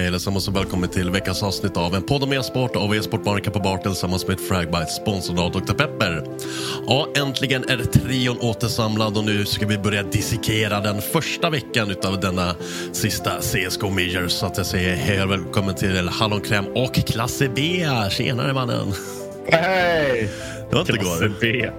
Hej allesammans och välkommen till veckans avsnitt av en podd om e-sport av e-sportbaren Kappa tillsammans med Fragbite, sponsrad av Dr. Pepper. Ja, äntligen är trion återsamlad och nu ska vi börja dissekera den första veckan utav denna sista CSGO Major. Så att jag säger hej och välkommen till Hallonkräm och Klasse B. Tjenare mannen! Hej! Det var inte Klasse igår. B.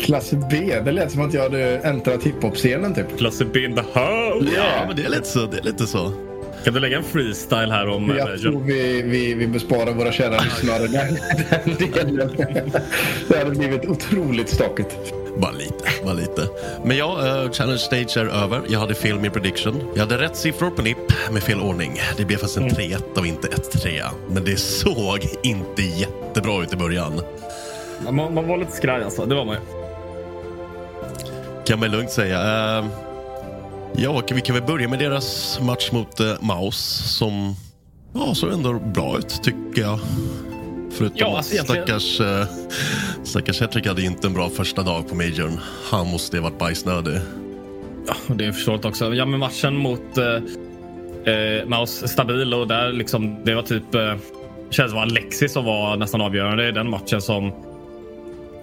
Klasse B? Det lät som att jag hade äntrat hiphop-scenen typ. Klasse B in the house! Ja, men det är lite så. Det är lite så. Kan du lägga en freestyle här om... eh, Jag tror vi, vi, vi besparar våra kära lyssnare den, den delen. Det hade blivit otroligt stakigt. Bara lite, bara lite. Men ja, uh, Challenge Stage är över. Jag hade fel med prediction. Jag hade rätt siffror på NIP med fel ordning. Det blev faktiskt en 3-1 och inte ett 3 Men det såg inte jättebra ut i början. Man, man var lite skraj alltså, det var man ju. Kan man lugnt säga. Eh, ja, vi kan väl börja med deras match mot uh, Maus som ja, såg ändå bra ut tycker jag. Förutom Ja, att alltså egentligen- stackars, uh, stackars Hedrick hade inte en bra första dag på Majorn. Han måste ha varit bajsnödig. Ja, det är förståeligt också. Ja, men matchen mot eh, eh, Maus stabil och där liksom, det var typ... Eh, känns som Alexi som var nästan avgörande i den matchen som...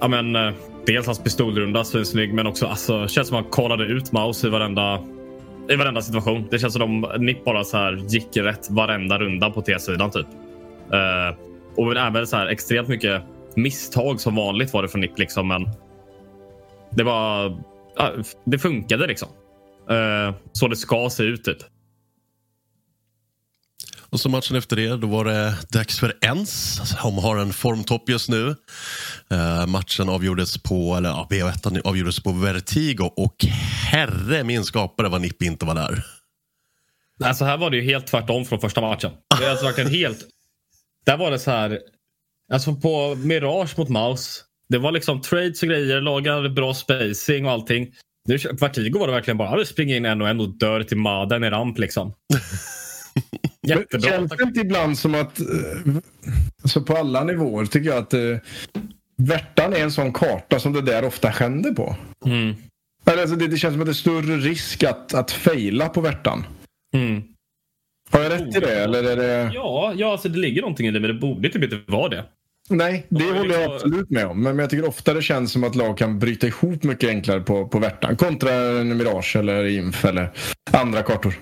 Ja, men eh, dels hans pistolrunda, svinsnygg, men också alltså, känns som att han kollade ut Maus i varenda, i varenda situation. Det känns som att de Nick bara så här gick rätt varenda runda på T-sidan typ. Uh, och även så här extremt mycket misstag som vanligt var det från Nick liksom, men det var... Uh, det funkade liksom. Uh, så det ska se ut typ. Och så matchen efter det, då var det dags för Ens, som har en formtopp just nu. Eh, matchen avgjordes på, eller ja, BO1 avgjordes på Vertigo och herre min skapare vad Nippe inte var där. Nej, så här var det ju helt tvärtom från första matchen. Det är alltså verkligen helt... Där var det så här... Alltså på Mirage mot Mouse. Det var liksom trades och grejer, lagar, bra spacing och allting. Nu, Vertigo var det verkligen bara springa in en och en och dör till Maden i ramp liksom. Jättebra. Känns det inte ibland som att, eh, alltså på alla nivåer tycker jag att eh, Värtan är en sån karta som det där ofta händer på. Mm. Alltså det, det känns som att det är större risk att, att fejla på Värtan. Mm. Har jag rätt i det? Eller är det... Ja, ja alltså det ligger någonting i det, men det borde typ inte vara det. Nej, det Ja, håller jag liksom- absolut med om. Men men jag tycker ofta det känns som att lag kan bryta ihop mycket enklare på, på Värtan. Kontra en Mirage eller Inf eller andra kartor.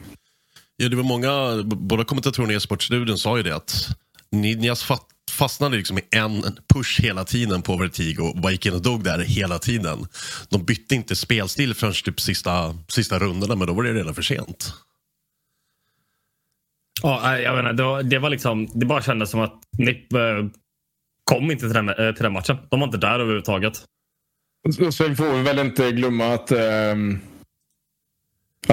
Ja, det var många, båda kommentatorerna i e-sportstudion sa ju det att Ninjas fastnade liksom i en push hela tiden på Vertigo och bara gick in och dog där hela tiden. De bytte inte spelstil förrän typ sista, sista rundorna, men då var det redan för sent. Ja, jag menar, det, var, det var liksom, det bara kändes som att NIP eh, kom inte till den, eh, till den matchen. De var inte där överhuvudtaget. Sen får vi väl inte glömma att ehm,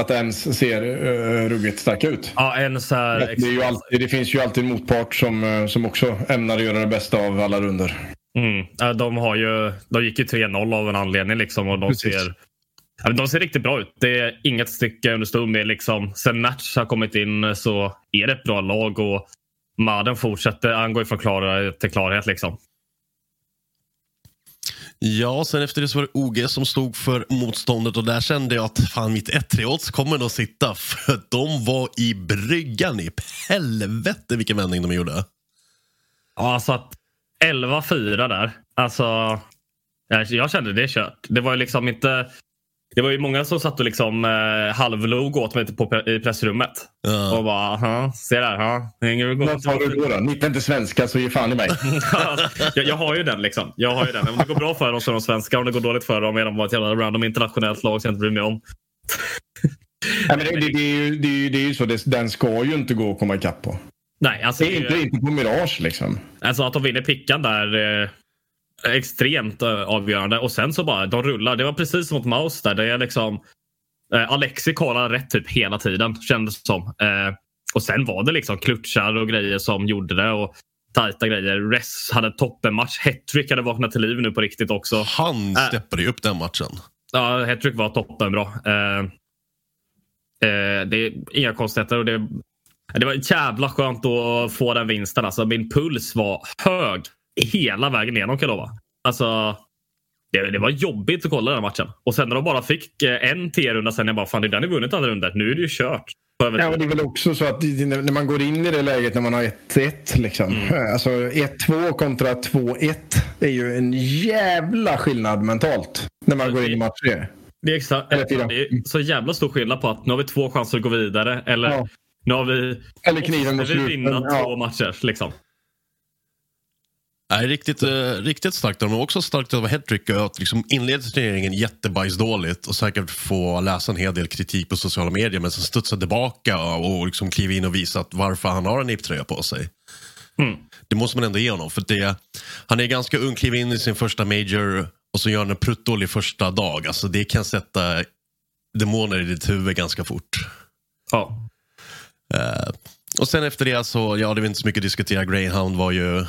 att ens ser uh, ruggigt starka ut. Ja, en så här... Det, alltid, det finns ju alltid en motpart som, eh, som också ämnar göra det bästa av alla runder. Mm. De, har ju, de gick ju 3-0 av en anledning liksom och de Precis. ser, de ser riktigt bra ut. Det är inget stycke under stund med. Liksom. Sen Natch har kommit in så är det ett bra lag och Maden fortsätter. Han går från klarhet till klarhet. Liksom. Ja, sen efter det så var det OG som stod för motståndet och där kände jag att fan mitt 1-3 odds kommer nog sitta för de var i bryggan i helvete vilken vändning de gjorde. Ja, alltså att 11-4 där. Alltså, jag, jag kände det är kört. Det var ju liksom inte... Det var ju många som satt och liksom eh, halvlog åt mig på, i pressrummet. Ja. Och bara, "Aha, se där. Ha, hänger du Vad sa du då? då? Ni är inte svenska så ge fan i mig. jag, jag har ju den liksom. Jag har ju den. Om det går bra för dem så är de svenska. Om det går dåligt för dem är de bara ett jävla random internationellt lag som jag inte bryr mig om. Nej, men det, det, det, är ju, det, är ju, det är ju så. Det, den ska ju inte gå att komma ikapp på. Nej, alltså, Det är inte, inte på Mirage liksom. alltså att de vinner pickan där eh, extremt eh, avgörande. Och sen så bara, de rullar. Det var precis som mot Mouse där. Det är liksom, eh, Alexi kollar rätt typ hela tiden kändes det som. Eh, och sen var det liksom klutchar och grejer som gjorde det. Och tajta grejer. Ress hade en toppenmatch. Hattrick hade vaknat till liv nu på riktigt också. Han Äh. steppade ju upp den matchen. Ja, hattrick var toppenbra. Eh, eh, det är inga konstigheter. Och det, det var jävla skönt att få den vinsten. Alltså, min puls var hög hela vägen igenom kan jag lova. Alltså, det, det var jobbigt att kolla den här matchen. Och sen när de bara fick eh, en T-runda sen, jag bara fan det är den ni vunnit alla runder. Nu är det ju kört. Ja, och det är väl också så att det- när man går in i det läget när man har 1-1 liksom. Alltså 1-2 kontra 2-1 är ju en jävla skillnad mentalt. När man går in i match tre. Det är, tiden. det är så jävla stor skillnad på att nu har vi två chanser att gå vidare. Eller Ja. nu har vi... Eller kniven mot vi vinna ja. två matcher. Liksom. Nej, riktigt, eh, riktigt starkt. Var också starkt av Hedrick att liksom inleda turneringen jättebajsdåligt och säkert få läsa en hel del kritik på sociala medier men sen studsa tillbaka och liksom kliva in och visa att varför han har en NIP-tröja på sig. Mm. Det måste man ändå ge honom. För det, han är ganska ung, kliver in i sin första major och så gör han en pruttdålig första dag. Alltså det kan sätta demoner i ditt huvud ganska fort. Ja. Eh, och sen efter det så, ja det är inte så mycket att diskutera. Greyhound var ju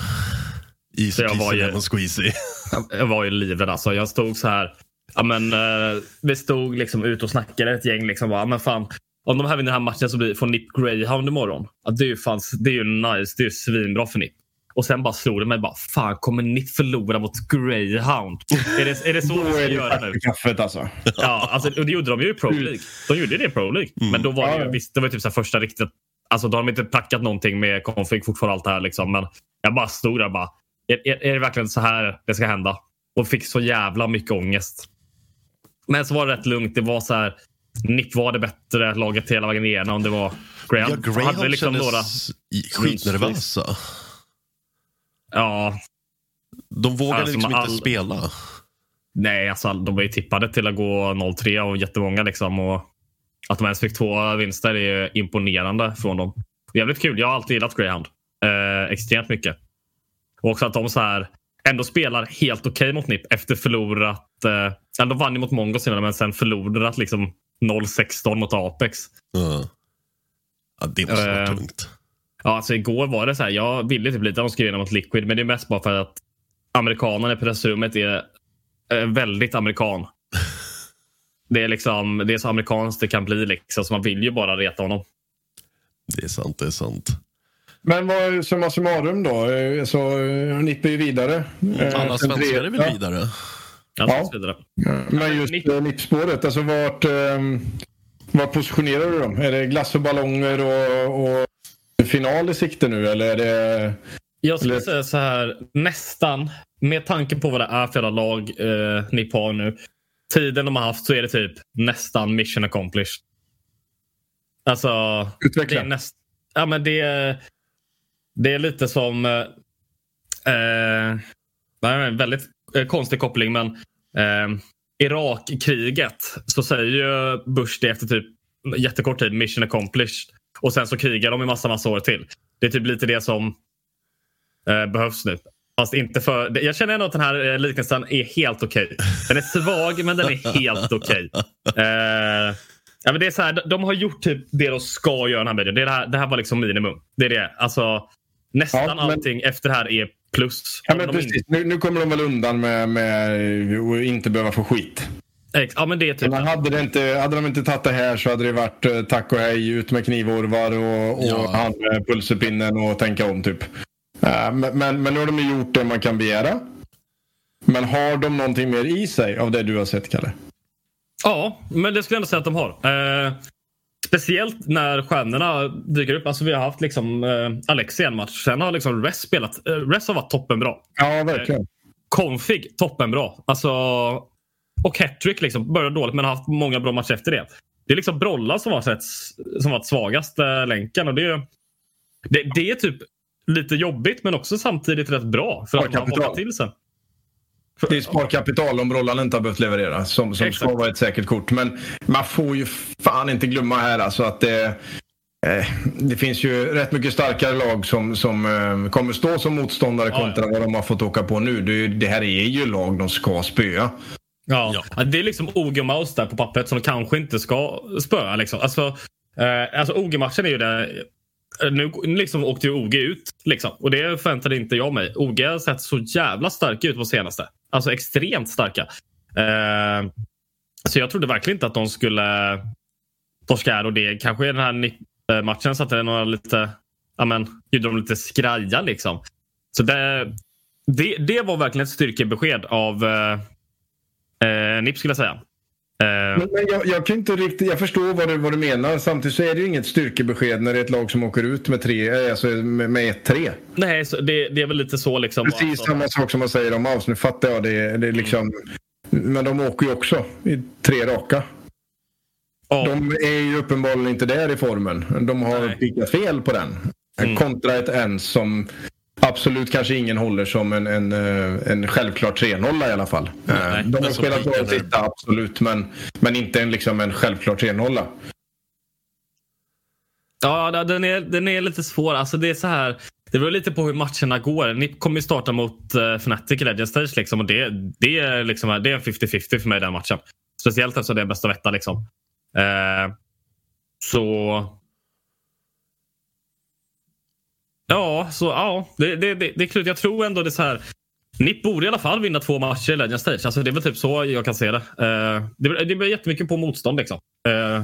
easy jag var ju- lemon squeezy. Jag var ju livrädd alltså. Jag stod så här. Ja, men, eh, vi stod liksom ute och snackade ett gäng. Liksom, bara, "Ja, men fan, om de här vinner den här matchen så blir, får Nip Greyhound imorgon. Ja, det, är ju fan, det är ju nice. Det är ju svinbra för Nip. Och sen bara slog det mig. Bara, fan, kommer Nip förlora mot Greyhound? Är det, är det så vi ska göra nu? kaffet alltså. Ja, alltså, och det gjorde de ju i Pro League. De gjorde det i Pro League. Men då var det ju, visst, det var typ så här första riktigt... Alltså, då har de inte prackat någonting med config fortfarande allt det här. Liksom. Men jag bara stod där och bara. Är, är, det verkligen så här det ska hända? Och fick så jävla mycket ångest. Men så var det rätt lugnt. Det var så här. Nick var det bättre laget hela vägen igenom. Det var Ja, Graham. Hade liksom några... skitnervösa. Ja, De vågade Alltså, liksom inte all- spela. nej, alltså, de var ju tippade till att gå 0-3 och jättemånga. Liksom, och att de ens fick två vinster är imponerande från dem. Jävligt kul. Jag har alltid gillat Greyhound. Eh, extremt mycket. Och också att de så här ändå spelar helt okej mot NIP efter förlorat. Eh, de vann ju mot Mongo senare men sen förlorat liksom 0-16 mot Apex. Ja. Ja, det måste vara Eh, tungt. Ja, alltså igår var det så här. Jag ville typ lite att de skulle vinna mot Liquid men det är mest bara för att amerikanerna i pressrummet är eh, väldigt amerikan. Det är liksom det är så amerikanskt det kan bli liksom. Så man vill ju bara reta honom. Det är sant, det är sant. Men vad summa summarum då? Eh, Så eh, Nipp är ju vidare. Eh, Alla svenskar är väl vidare? Ja, Ja. Men just Nipp- Nipp-spåret, alltså vart, eh, vart positionerar du dem? Är det glass och ballonger och, och final i sikte nu eller är det... Jag skulle Eller- säga så här, nästan med tanke på vad det är för jävla lag eh, ni har nu. Tiden de har haft så är det typ nästan mission accomplished. Alltså, det Utveckla. är, näst, ja, men det, är- det är lite som... Eh, eh det är en väldigt eh, konstig koppling men eh, Irakkriget så säger ju Bush det efter typ jättekort tid, mission accomplished. Och sen så krigar de i massa, massa år till. Det är typ lite det som eh, behövs nu. Fast inte för, jag känner ändå att den här eh, liknelsen är helt okej. Den är svag men den är helt okej. Eh, ja, men det är så här, de- har gjort typ det de ska göra i den här videon. Det, det, här, det här var liksom minimum. Det är det. Alltså, nästan Ja, men- allting efter det här är plus. Ja, men precis. Nu, nu kommer de väl undan med, med att inte behöva få skit. Ja, men det typ... Men hade, det inte, hade de inte tagit det här så hade det varit eh, tack och hej, ut med knivorvar och, och Ja. han med pulserpinnen och tänka om typ. Eh, men, men, men nu har de gjort det man kan begära. Men har de någonting mer i sig av det du har sett, Kalle? Ja, men det skulle jag ändå säga att de har. Eh, speciellt när stjärnorna dyker upp. Alltså vi har haft liksom eh, Alex i en match. Sen har liksom Rest spelat. Eh, Rest har varit toppenbra. Ja, verkligen. Config toppenbra. Alltså, och hattrick liksom. Började dåligt men har haft många bra matcher efter det. Det är liksom Brolla som har sett, som varit svagaste länken. Och det, är- det, det är typ lite jobbigt men också samtidigt rätt bra. För att man vaknar till sig. Det är sparkapital om Brollan inte har behövt leverera som, som ska vara ett säkert kort. Men man får ju fan inte glömma här alltså att det, eh, det finns ju rätt mycket starkare lag som, som eh, kommer stå som motståndare Ja, kontra vad de har fått åka på nu. Det, det här är ju lag de ska spöa. Ja. Ja. Ja, Det är liksom OG och Maus där på pappret som de kanske inte ska spöa. Liksom. Alltså, eh, alltså OG-matchen är ju det. Nu liksom åkte ju OG ut. Liksom. Och det förväntade inte jag mig. OG har sett så jävla starka ut på senaste. Alltså extremt starka. Eh, så jag trodde verkligen inte att de skulle torska här. Och det kanske i den här NIP-matchen eh, satte några lite... Ja, men, gjorde de lite skraja liksom. Så det, det, det var verkligen ett styrkebesked av eh, Eh, NIP skulle jag säga. Eh, Men, men jag, jag kan inte riktigt, jag förstår vad du, vad du menar. Samtidigt så är det ju inget styrkebesked när det är ett lag som åker ut med, tre, eh, alltså med, med 1-3. nej, så det, det är väl lite så liksom. Precis Alltså, samma sak som man säger om Maus. Nu fattar jag det. det är liksom, Men de åker ju också i tre raka. ja, De är ju uppenbarligen inte där i formen. De har Nej. pikat fel på den. Mm. Kontra ett ens som absolut kanske ingen håller som en, en, eh, en självklar 3-0 i alla fall. Nej, Eh, de har spelat bra det sista, absolut. Men, men inte en, liksom en självklar 3-0. ja, den är, den är lite svår. Alltså, det är så här. Det beror lite på hur matcherna går. NIP kommer ju starta mot uh, Fnatic i Legend Stage. Liksom, och det, det, är liksom, det är en 50-50 för mig den matchen. Speciellt eftersom det är bästa vetta. Liksom. Eh, så... Ja, så ja. Det, det, det, det är klart. Jag tror ändå det är så här. NIP borde i alla fall vinna två matcher i Legend Stage. Alltså, det är väl typ så jag kan se det. Eh, det, det beror jättemycket på motstånd. Liksom. Eh,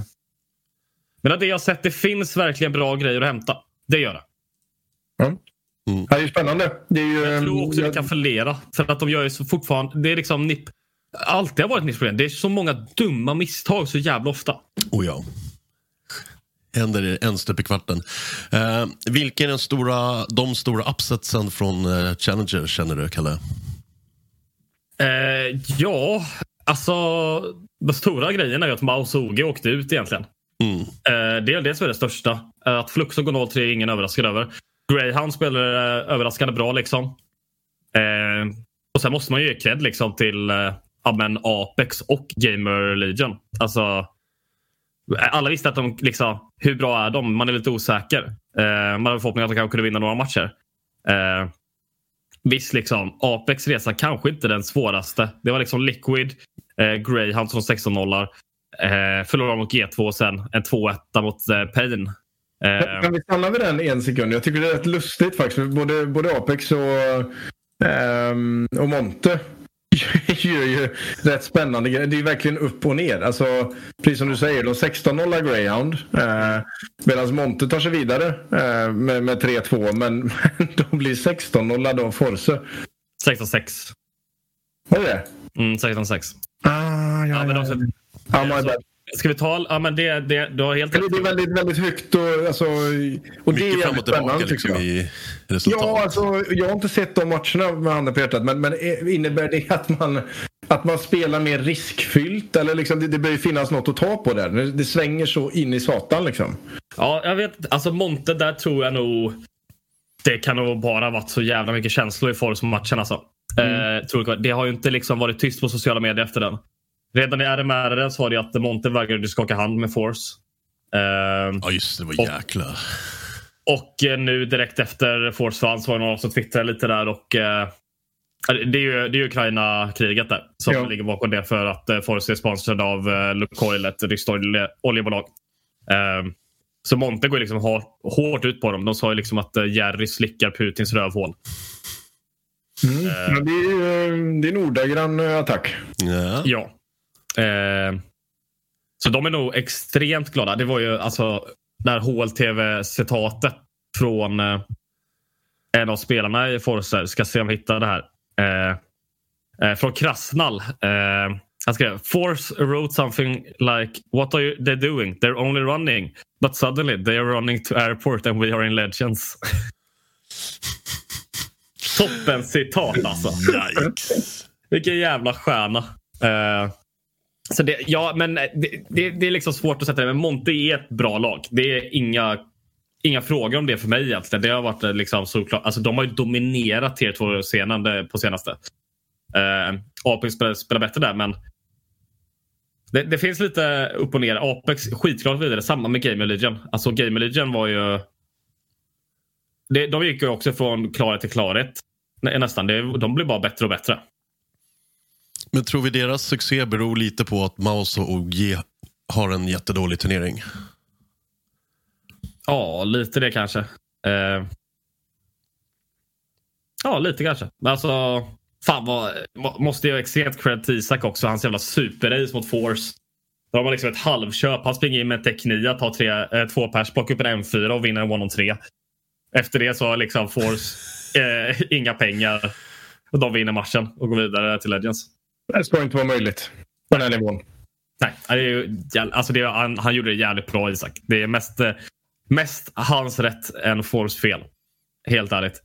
men det jag har sett, det finns verkligen bra grejer att hämta. Det gör det. Det är ju spännande. Det är ju, Jag tror också jag- det kan förlera. För att de gör ju så fortfarande... Det är liksom NIP. Alltid har varit NIPs problem. Det är så många dumma misstag så jävla ofta. Oh ja. Händer det en stup i kvarten. Eh, vilka är den stora, de stora upsetsen från eh, Challenger känner du, Kalle? Eh, ja, alltså... De stora grejerna är att Maus och OG åkte ut egentligen. Mm. Eh, det är det som är det största. Eh, att Fluxo går 0-3 är ingen överraskad över. Greyhound spelar eh, överraskande bra liksom. Eh, och sen måste man ju ge cred liksom till eh, Apex och Gamer Legion. Alltså, alla visste att de liksom, hur bra är de? Man är lite osäker. Eh, man hade förhoppningar att de kanske kunde vinna några matcher. Eh, visst, liksom, Apex resa kanske inte den svåraste. Det var liksom Liquid, eh, Greyhound som 16-nollar. Eh, förlorade mot G2 och sen en 2-1 mot eh, Pain. Eh, Kan vi stanna vid den en sekund? Jag tycker det är rätt lustigt faktiskt. Både, både Apex och, ehm, och Monte gör ju rätt spännande grejer. Det är verkligen upp och ner. Alltså, precis som du säger, de 16-0 Greyhound. Eh, Medan Monte tar sig vidare eh, med, med 3-2. Men, de blir 16-0 av Force. 16-6. Vad är det? Mm, 16-6. Ah, ja, Ja, men ja, också, ja. Alltså, ska vi ta... Ja, men det, det, du har helt Eller Det är väldigt, väldigt högt och, alltså, och det är Mycket fram jävligt och tillbaka liksom, i resultat. Ja, alltså, jag har inte sett de matcherna med handen på hjärtat. Men, men innebär det att man, att man spelar mer riskfyllt? Eller liksom, det, det bör ju finnas något att ta på där. Det, det svänger så in i satan liksom. Ja, jag vet. Alltså Monte, där tror jag nog... Det kan nog bara varit så jävla mycket känslor i Force-matchen. Alltså. Eh, tror jag. Det har ju inte liksom varit tyst på sociala medier efter den. Redan i RMR så var det att Monte vägrade skaka hand med Force. Eh, Ja, just det. Var jäkla... och eh, nu direkt efter Force fanns var det någon som twittrade lite där. och eh, det är ju, det är Ukraina-kriget där som Ja. ligger bakom det för att eh, Force är sponsrad av eh, Lukoil, ett ryskt olje, oljebolag. Eh, så Monte går liksom hårt, hårt ut på dem. De sa ju liksom att eh, Jerry slickar Putins rövhål. Mm. Men det, är, det är en ordagrann attack. Ja. Ja. Eh, så de är nog extremt glada. Det var ju alltså det här HLTV-citatet från eh, en av spelarna i Forcer. Ska se om jag hittar det här. Eh, eh, från Krasnall. Eh, han skrev Force wrote something like What are you, they doing? They're only running. But suddenly they are running to airport and we are in legends. Toppen citat alltså. Vilken jävla stjärna. Eh, så det, ja, men eh, det, det, det är liksom svårt att sätta det. Men Monte är ett bra lag. Det är inga, inga frågor om det för mig egentligen. Det har varit eh, liksom såklart. Alltså, de har ju dominerat tier 2-scenen eh, på senaste. Uh, Apex spelar, spelar bättre där, men det, det, finns lite upp och ner. Apex skitklart vidare. Samma med Game Legion. Alltså Game Legion var ju... Det, de gick ju också från klarhet till klarhet. Nä, nästan. Det, de blir bara bättre och bättre. Men tror vi deras succé beror lite på att Maus och OG har en jättedålig turnering? Ja, lite det kanske. Eh... Ja, lite kanske. Men alltså, fan vad... Måste jag extremt cred till Isak också. Hans jävla superrace mot Force. Då har man liksom ett halvköp. Han springer in med en teknia, tar tre, eh, två pers, plockar upp en M4 och vinner en one on tre. Efter det så har liksom Force eh, inga pengar. Och de vinner matchen och går vidare till Legends. Det ska inte vara möjligt på den här nivån. Nej, det är ju, alltså det han, han gjorde det jävligt bra Isak. Det är mest, eh, mest hans rätt än Force fel. Helt ärligt.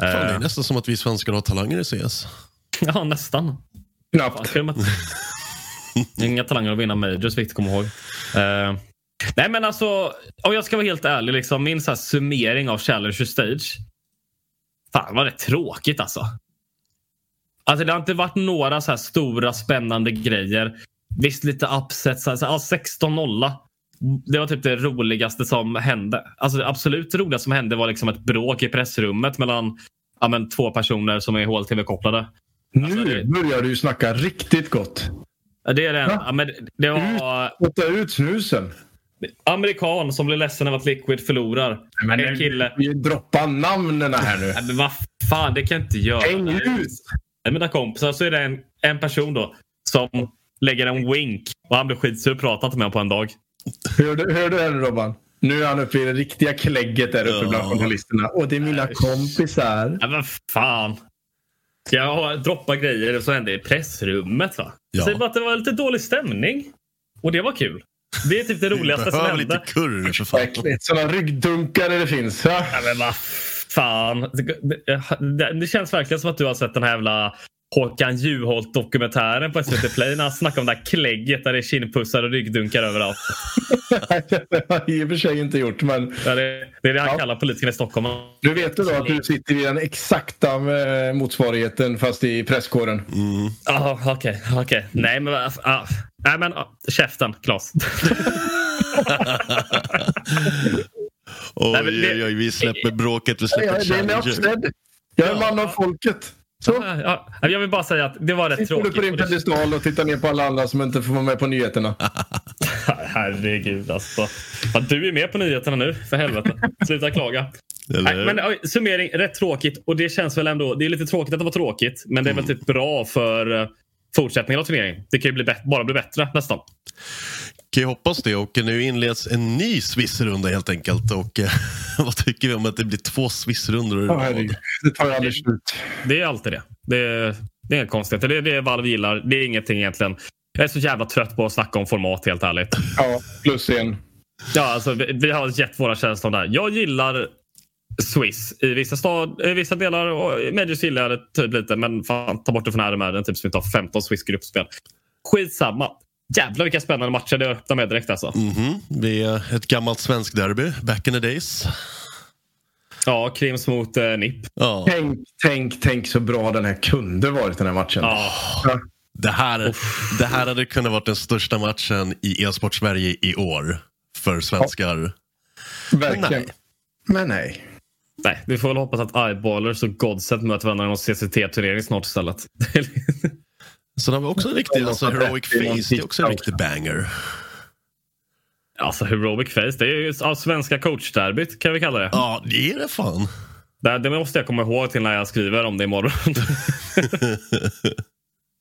Fan, det är Eh, nästan som att vi svenskar har talanger i CS. ja, nästan. Knappt. Inga talanger att vinna majors, viktigt att komma ihåg. Eh, nej, men alltså, om jag ska vara helt ärlig, liksom, min så här summering av Challenger Stage. Fan vad det är tråkigt alltså. Alltså det har inte varit några så här stora spännande grejer. Visst lite upsets. Alltså, ja, 16-0. Det var typ det roligaste som hände. Alltså det absolut roligaste som hände var liksom ett bråk i pressrummet mellan ja, men, två personer som är HLTV-kopplade. Alltså, nu det- börjar du snacka riktigt gott. Det är. Va? Ja, men det var Spotta ut snusen. amerikan som blir ledsen över att Liquid förlorar. Men en kille. Vi droppar namnen här nu. Nej, men vad fan, det kan jag inte göra. Häng ut! Mina kompisar så är det en, en person då som lägger en wink och han blir skitsur. Pratar inte med honom på en dag. Hör du, hör du det Robban? Nu är han uppe i det riktiga klägget där uppe bland journalisterna. Och det är mina kompisar. Ja, men fan. Ska jag droppa grejer som hände i pressrummet? Va? Ja. Säg bara att det var lite dålig stämning. Och det var kul. Det är typ det roligaste som Behöver hände. lite kurr för fan. Sådana ryggdunkare det finns. Ja, men vad fan. Det, det, det känns verkligen som att du har sett den här jävla Håkan Juholt-dokumentären på SVT Play när han snackar om det här klägget där det är kindpussar och ryggdunkar överallt. det har jag i och för sig inte gjort. Men Ja, det, det är det han Ja. kallar politikerna i Stockholm. nu vet du då att du sitter i den exakta eh, motsvarigheten fast i presskåren. Jaha, okej. okej. Nej, men, vad- ah, nej, men ah, käften, Klas. Oj, Nej, men det- oj, oj, vi släpper bråket, vi Ja, släpper det är Challenger. Jag är man av folket. Så. Ja, ja, jag vill bara säga att det var rätt Sitter du tråkigt. på din och det- piedestal och tittar ner på alla andra som inte får vara med på nyheterna. Herregud alltså. Ja, du är med på nyheterna nu, för helvete. Sluta klaga. Nej, men oj, summering, rätt tråkigt. Och det känns väl ändå, det är lite tråkigt att det var tråkigt. Men det är väl typ bra för eh, fortsättningen av turneringen. Det kan ju bli bara bli bättre nästan. Kan ju hoppas det. Och nu inleds en ny Swissrunda helt enkelt. Och eh, vad tycker vi om att det blir två Swissrundor i Ja, rad? Det tar ju aldrig slut. Det är alltid det. Det är, det är inget konstigt. Det är det Valve gillar. Det är ingenting egentligen. Jag är så jävla trött på att snacka om format helt ärligt. Ja, plus en. Ja, alltså, vi, vi har gett våra känslor där. Jag gillar Swiss i vissa, stad, i vissa delar och Majors gillar jag det typ lite. Men fan, ta bort det från här med den typ som vi tar 15 Swiss gruppspel. Skitsamma. Jävlar vilka spännande matcher det öppnar med direkt alltså. Mhm. Det är ett gammalt svensk derby, back in the days. Ja, Krims mot eh, NIP. Ja, Tänk, tänk, tänk så bra den här kunde varit den här matchen. Ja, Ja, det, här, det här hade kunnat vara den största matchen i e-sport Sverige i år. För svenskar. verkligen. nej. Men nej. nej, vi får väl hoppas att Eyeballers och Godset möter varandra i någon CCT-turnering snart istället. Så det vi också en riktig, alltså Heroic Face, det är också en riktig banger. alltså, Heroic Face, det är ju ja, svenska coachderbyt kan vi kalla det. Ja, det är det fan. Det, det måste jag komma ihåg till när jag skriver om det imorgon.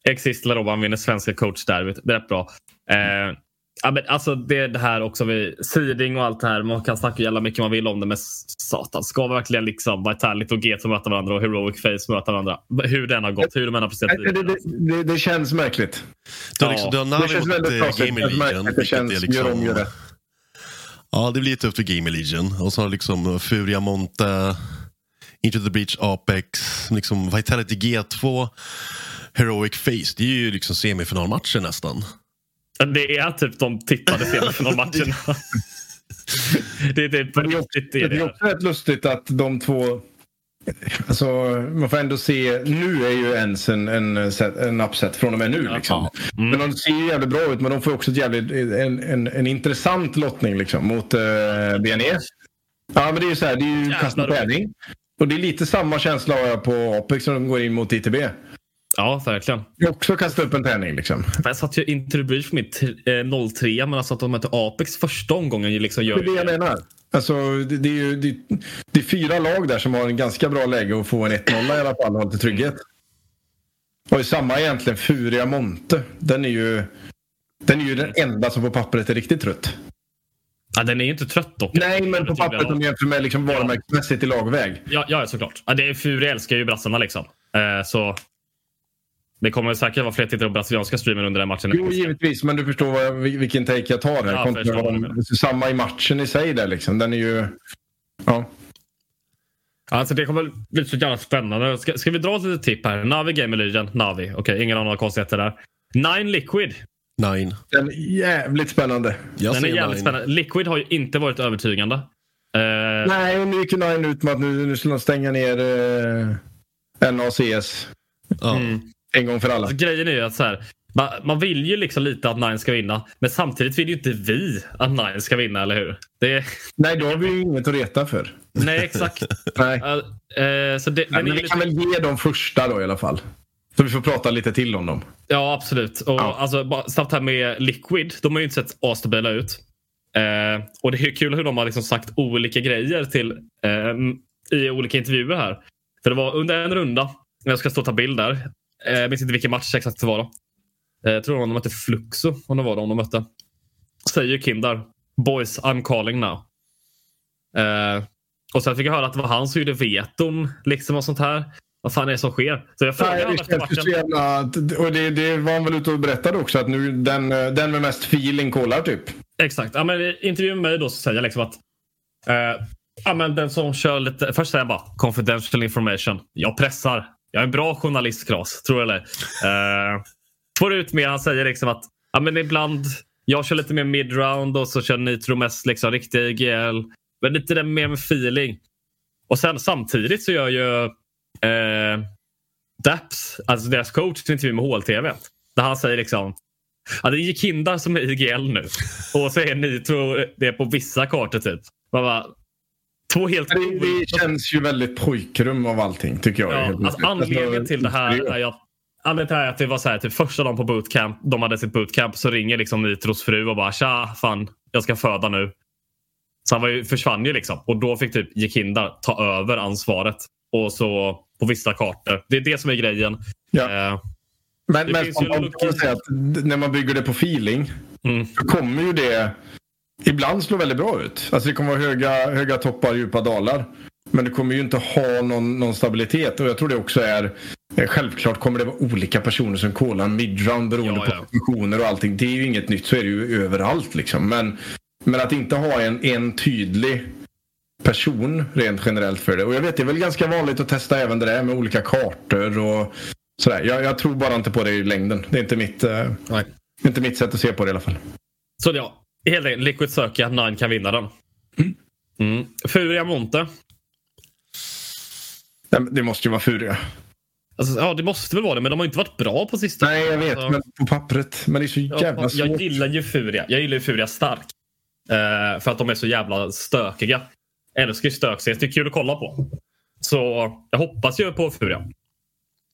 Exist Robban vinner svenska coachderbyt. Det är rätt bra. Eh, ja, men alltså det, det här också vid seeding och allt det här. Man kan snacka jävla mycket man vill om det. Men satan, ska vi verkligen liksom Vitality och Geto möta varandra och Heroic Face möta varandra? Hur den har gått, hur de än har presterat. Det, det, det, det, känns märkligt. Du har, liksom, du har Navi mot Gaming Legion. Det känns, liksom, gör om, gör rätt. Ja, det blir tufft för Game Legion. Och så har liksom Furia Monte, Into the Breach Apex, liksom Vitality G2, Heroic Face. Det är ju liksom semifinalmatcher nästan. Det är typ de tippade semifinalmatcherna. det är typ det, riktigt det. Det är också rätt lustigt att de två Alltså, man får ändå se, nu är ju ens en, en, en upset från och med nu. Liksom. Mm. Men de ser ju jävligt bra ut men de får också ett jävligt, en, en, en intressant lottning liksom, mot eh, BNE. Ja men det är ju så här, det är ju kast träning. Och det är lite samma känsla har jag på Apex som de går in mot ITB. Ja, verkligen. Jag också kasta upp en träning liksom. Jag satt ju inte Breach på mitt eh, 03 men alltså att de mötte Apex första omgången liksom gör Det är det jag menar. Alltså, det, det, är ju, det, det, är fyra lag där som har en ganska bra läge att få en 1-0 i alla fall och ha lite trygghet. Och samma egentligen Furia Monte. Den är ju den är ju den enda som på pappret är riktigt trött. Ja, den är ju inte trött dock. Nej, men på pappret om jämför med liksom varumärkesmässigt i lagväg. Ja, ja såklart. Ja, det är, Furia älskar ju brassarna liksom. Eh, så det kommer säkert vara fler tittare på brasilianska streamen under den matchen. Jo, givetvis. Men du förstår vilken take jag tar här. Ja, de, samma i matchen i sig där liksom. Den är ju... Ja. Alltså det kommer bli så jävla spännande. Ska, ska vi dra ett litet tipp här? Navi Game Legion. Navi. Okej, okay, ingen annan konstigheter där. Nine Liquid. Nine. Den är jävligt spännande. Jag den är jävligt nine. spännande. Liquid har ju inte varit övertygande. Uh... Nej, och nu gick Nine ut med att nu, nu skulle de stänga ner uh, NACS. Mm. En gång för alla. Alltså, grejen är ju att så här, man, vill ju liksom lite att Nine ska vinna. Men samtidigt vill ju inte vi att Nine ska vinna, eller hur? Det... Nej, då har vi ju inget att reta för. Nej, exakt. Nej. Uh, så det, Nej, men vi lite... kan väl ge dem första då i alla fall. Så vi får prata lite till om dem. Ja, absolut. Och, ja. Alltså, bara snabbt här med Liquid. De har ju inte sett asstabila ut. Uh, och det är kul hur de har liksom sagt olika grejer till uh, i olika intervjuer här. För det var under en runda, jag ska stå och ta bild där, jag minns inte vilken match exakt det var. Då. Eh, jag tror de mötte Fluxo, om det var de de mötte. Säger Kim där. Boys, I'm calling now. Eh, och sen fick jag höra att det var han som gjorde veton liksom och sånt här. Vad fan är det som sker? Så jag frågade honom efter matchen. Jävla, och det, det var han väl ute och berättade också att nu den, den med mest feeling kollar typ. Exakt. Ja, men I intervjun med mig då så säger jag liksom att eh, ja, men den som kör lite. Först säger jag bara confidential information. Jag pressar. Jag är en bra journalist, Claes. Tror eller uh, Får ut med. Han säger liksom att ja, men ibland jag kör lite mer midround och så kör Nitro mest liksom, riktiga IGL. Men lite det mer med feeling. Och sen samtidigt så gör ju eh, Daps, alltså deras coach, en intervju med HLTV. Där han säger liksom Ja, det är Jekindar som är IGL nu. Och så är Nitro eh, det är på vissa kartor typ. Man bara, Två helt det, det känns ju väldigt pojkrum av allting tycker jag. Ja, alltså, anledningen till det här är att Anledningen är att det var så här, typ första dagen på bootcamp, de hade sitt bootcamp, så ringer liksom Nitros fru och bara tja, fan, jag ska föda nu. Så han var ju, försvann ju liksom och då fick typ Jekinda ta över ansvaret. Och så på vissa kartor. Det är det som är grejen. Ja. Eh, men men man kan säga att när man bygger det på feeling mm. så kommer ju det ibland slå väldigt bra ut. Alltså det kommer vara höga, höga toppar, djupa dalar. Men det kommer ju inte ha någon, någon stabilitet och jag tror det också är eh, Självklart kommer det vara olika personer som kolar midround beroende ja, ja. på positioner och allting. Det är ju inget nytt, så är det ju överallt liksom. Men, men att inte ha en, en tydlig person rent generellt för det. Och jag vet, det är väl ganska vanligt att testa även det där med olika kartor och sådär. Jag, jag tror bara inte på det i längden. Det är inte mitt, eh, inte mitt sätt att se på det i alla fall. Så ja, Helt enkelt, Liquid söker att Nine kan vinna den. Mm. Mm. Furia Monte. Det måste ju vara Furia. Alltså, ja, det måste väl vara det, men de har inte varit bra på sistone. Nej, jag vet, alltså, men på pappret. Men det är så jävla svårt. Jag gillar ju Furia. Jag gillar ju Furia starkt. Uh, för att de är så jävla stökiga. Jag älskar ju stök, så det är kul att kolla på. Så jag hoppas ju på Furia.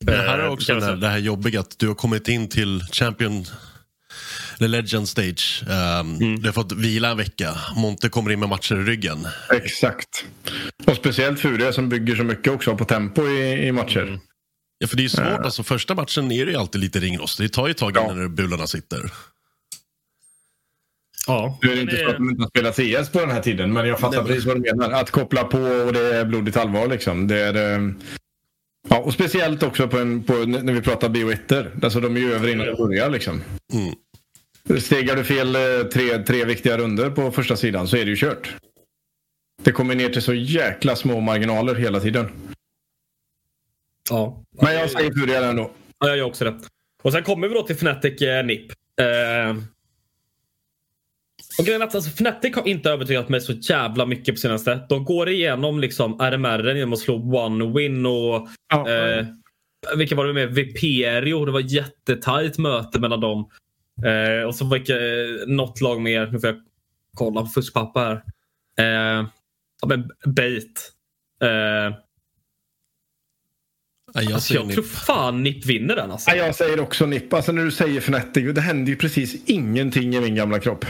Men det här är eh, också det, här, det här jobbiga att du har kommit in till Champion eller Legend Stage. Um, mm. Du har fått vila en vecka. Monte kommer in med matcher i ryggen. Exakt. Och speciellt Furia som bygger så mycket också på tempo i, i matcher. Mm. Ja, för det är ju svårt. Uh. Alltså, första matchen är det ju alltid lite ringrost. Det tar ju ett tag ja. innan bullarna sitter. Ja. Nu är det inte så att de inte har spelat CS på den här tiden, men jag fattar precis vad du menar. Att koppla på och det är blodigt allvar liksom. Det är, eh, ja, och speciellt också på, en, på när vi pratar bioetter. Alltså de är ju över innan de börjar liksom. Mm. Stegar du fel eh, tre, tre viktiga runder på första sidan så är det ju kört. Det kommer ner till så jäkla små marginaler hela tiden. Ja. Men jag säger Furia ändå. Ja, jag gör också det. Och sen kommer vi då till Fnatic eh, NIP. Eh, och grejen är att alltså, Fnatic har inte övertygat mig så jävla mycket på senaste. De går igenom liksom RMR genom att slå one win och ja. eh, vilka var det med? Viperio. Det var jättetajt möte mellan dem. Eh, och så var det eh, något lag mer. Nu får jag kolla på fuskpapper här. Eh, ja, men Bait. Eh, jag, alltså, jag tror fan NIP vinner den. Alltså. jag säger också NIP. Alltså, när du säger Fnatic, det händer ju precis ingenting i min gamla kropp.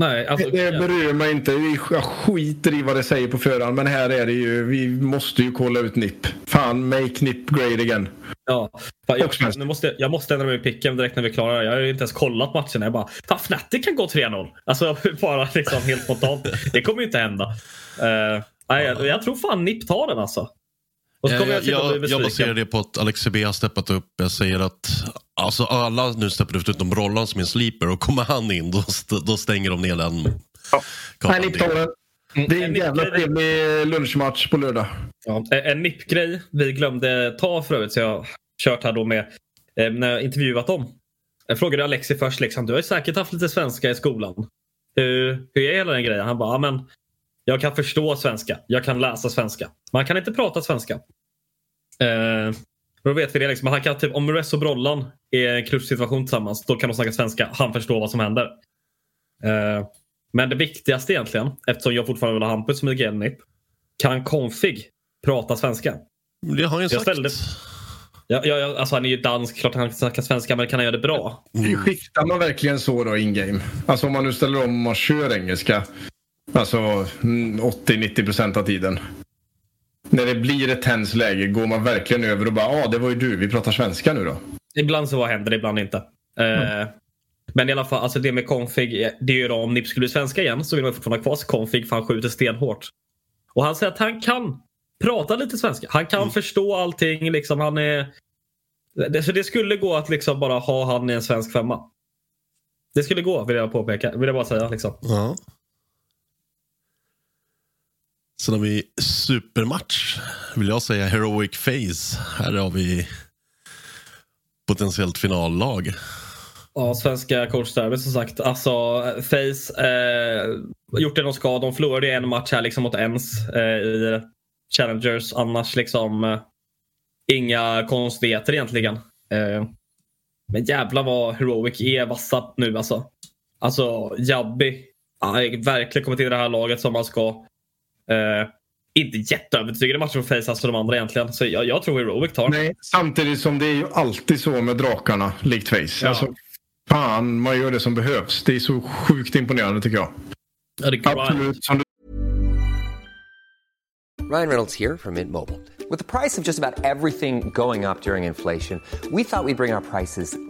Nej, alltså, det berör mig inte. Jag skiter i vad det säger på förhand. Men här är det ju, vi måste ju kolla ut NIP. Fan, make NIP great again. Ja, jag, nu måste, jag måste ändra mig i picken direkt när vi är klara. Jag har ju inte ens kollat matcherna. Jag bara, fan Fnatic kan gå 3-0. Alltså bara liksom helt spontant. Det kommer ju inte hända. Uh, nej, jag, jag, tror fan NIP tar den alltså. Och så kommer jag, jag, jag, jag baserar det på att Alex CB har steppat upp. Jag säger att alltså alla nu steppar upp utom Rollan som är en sleeper och kommer han in då, då stänger de ner den. Ja. Nej. Det är en jävla trevlig lunchmatch på lördag. Ja, en NIP-grej vi glömde ta för övrigt, så jag har kört här då med eh, när jag intervjuat dem. Jag frågade Alexi först, liksom, du har ju säkert haft lite svenska i skolan. Hur, hur är hela den grejen? Han bara, men jag kan förstå svenska. Jag kan läsa svenska. Man kan inte prata svenska. Eh, då vet vi det. Liksom. Han kan, typ, om Mures och Brollan är i en klubbsituation tillsammans, då kan de snacka svenska. Han förstår vad som händer. Eh, men det viktigaste egentligen, eftersom jag fortfarande vill ha Hampus som är GNIP. Kan Config prata svenska? Det har han ju sagt. Ställde... Ja, ja, alltså han är ju dansk, klart han kan snacka svenska, men kan han göra det bra? Mm. Skiktar man verkligen så då in-game? Alltså om man nu ställer om och man kör engelska. Alltså 80-90 procent av tiden. När det blir ett tens läge, går man verkligen över och bara ja, ah, det var ju du, vi pratar svenska nu då? Ibland så händer det, ibland inte. Mm. men i alla fall, alltså det med config, det är ju då om NIP skulle bli svenska igen så vill man fortfarande ha kvar config för han skjuter stenhårt. Och han säger att han kan prata lite svenska. Han kan mm. förstå allting. Liksom, han är... Det, så det skulle gå att liksom bara ha han i en svensk femma. Det skulle gå, vill jag påpeka. Vill jag bara säga. Liksom. Ja. Sen har vi supermatch, vill jag säga, Heroic Face. Här har vi potentiellt finallag. Ja, svenska coachderbyt som sagt. Alltså, Face, eh, gjort det de ska. De förlorade en match här liksom mot Ens eh, i Challengers. Annars liksom eh, inga konstigheter egentligen. Eh, men jävla vad Heroic är vassa nu alltså. Alltså, Jabbi. Ja, verkligen kommit in i det här laget som man ska. Uh, inte jätteövertygande matcher för Face alltså de andra egentligen. Så jag, jag tror Heroic tar. Nej, samtidigt som det är ju alltid så med drakarna, likt Face. Ja. Alltså, fan, man gör det som behövs. Det är så sjukt imponerande tycker jag. Ja, det Absolut. Som du... Ryan Reynolds här från Mint Mobile. Med priset på nästan allt som går upp under inflationen, trodde vi att vi skulle bring våra priser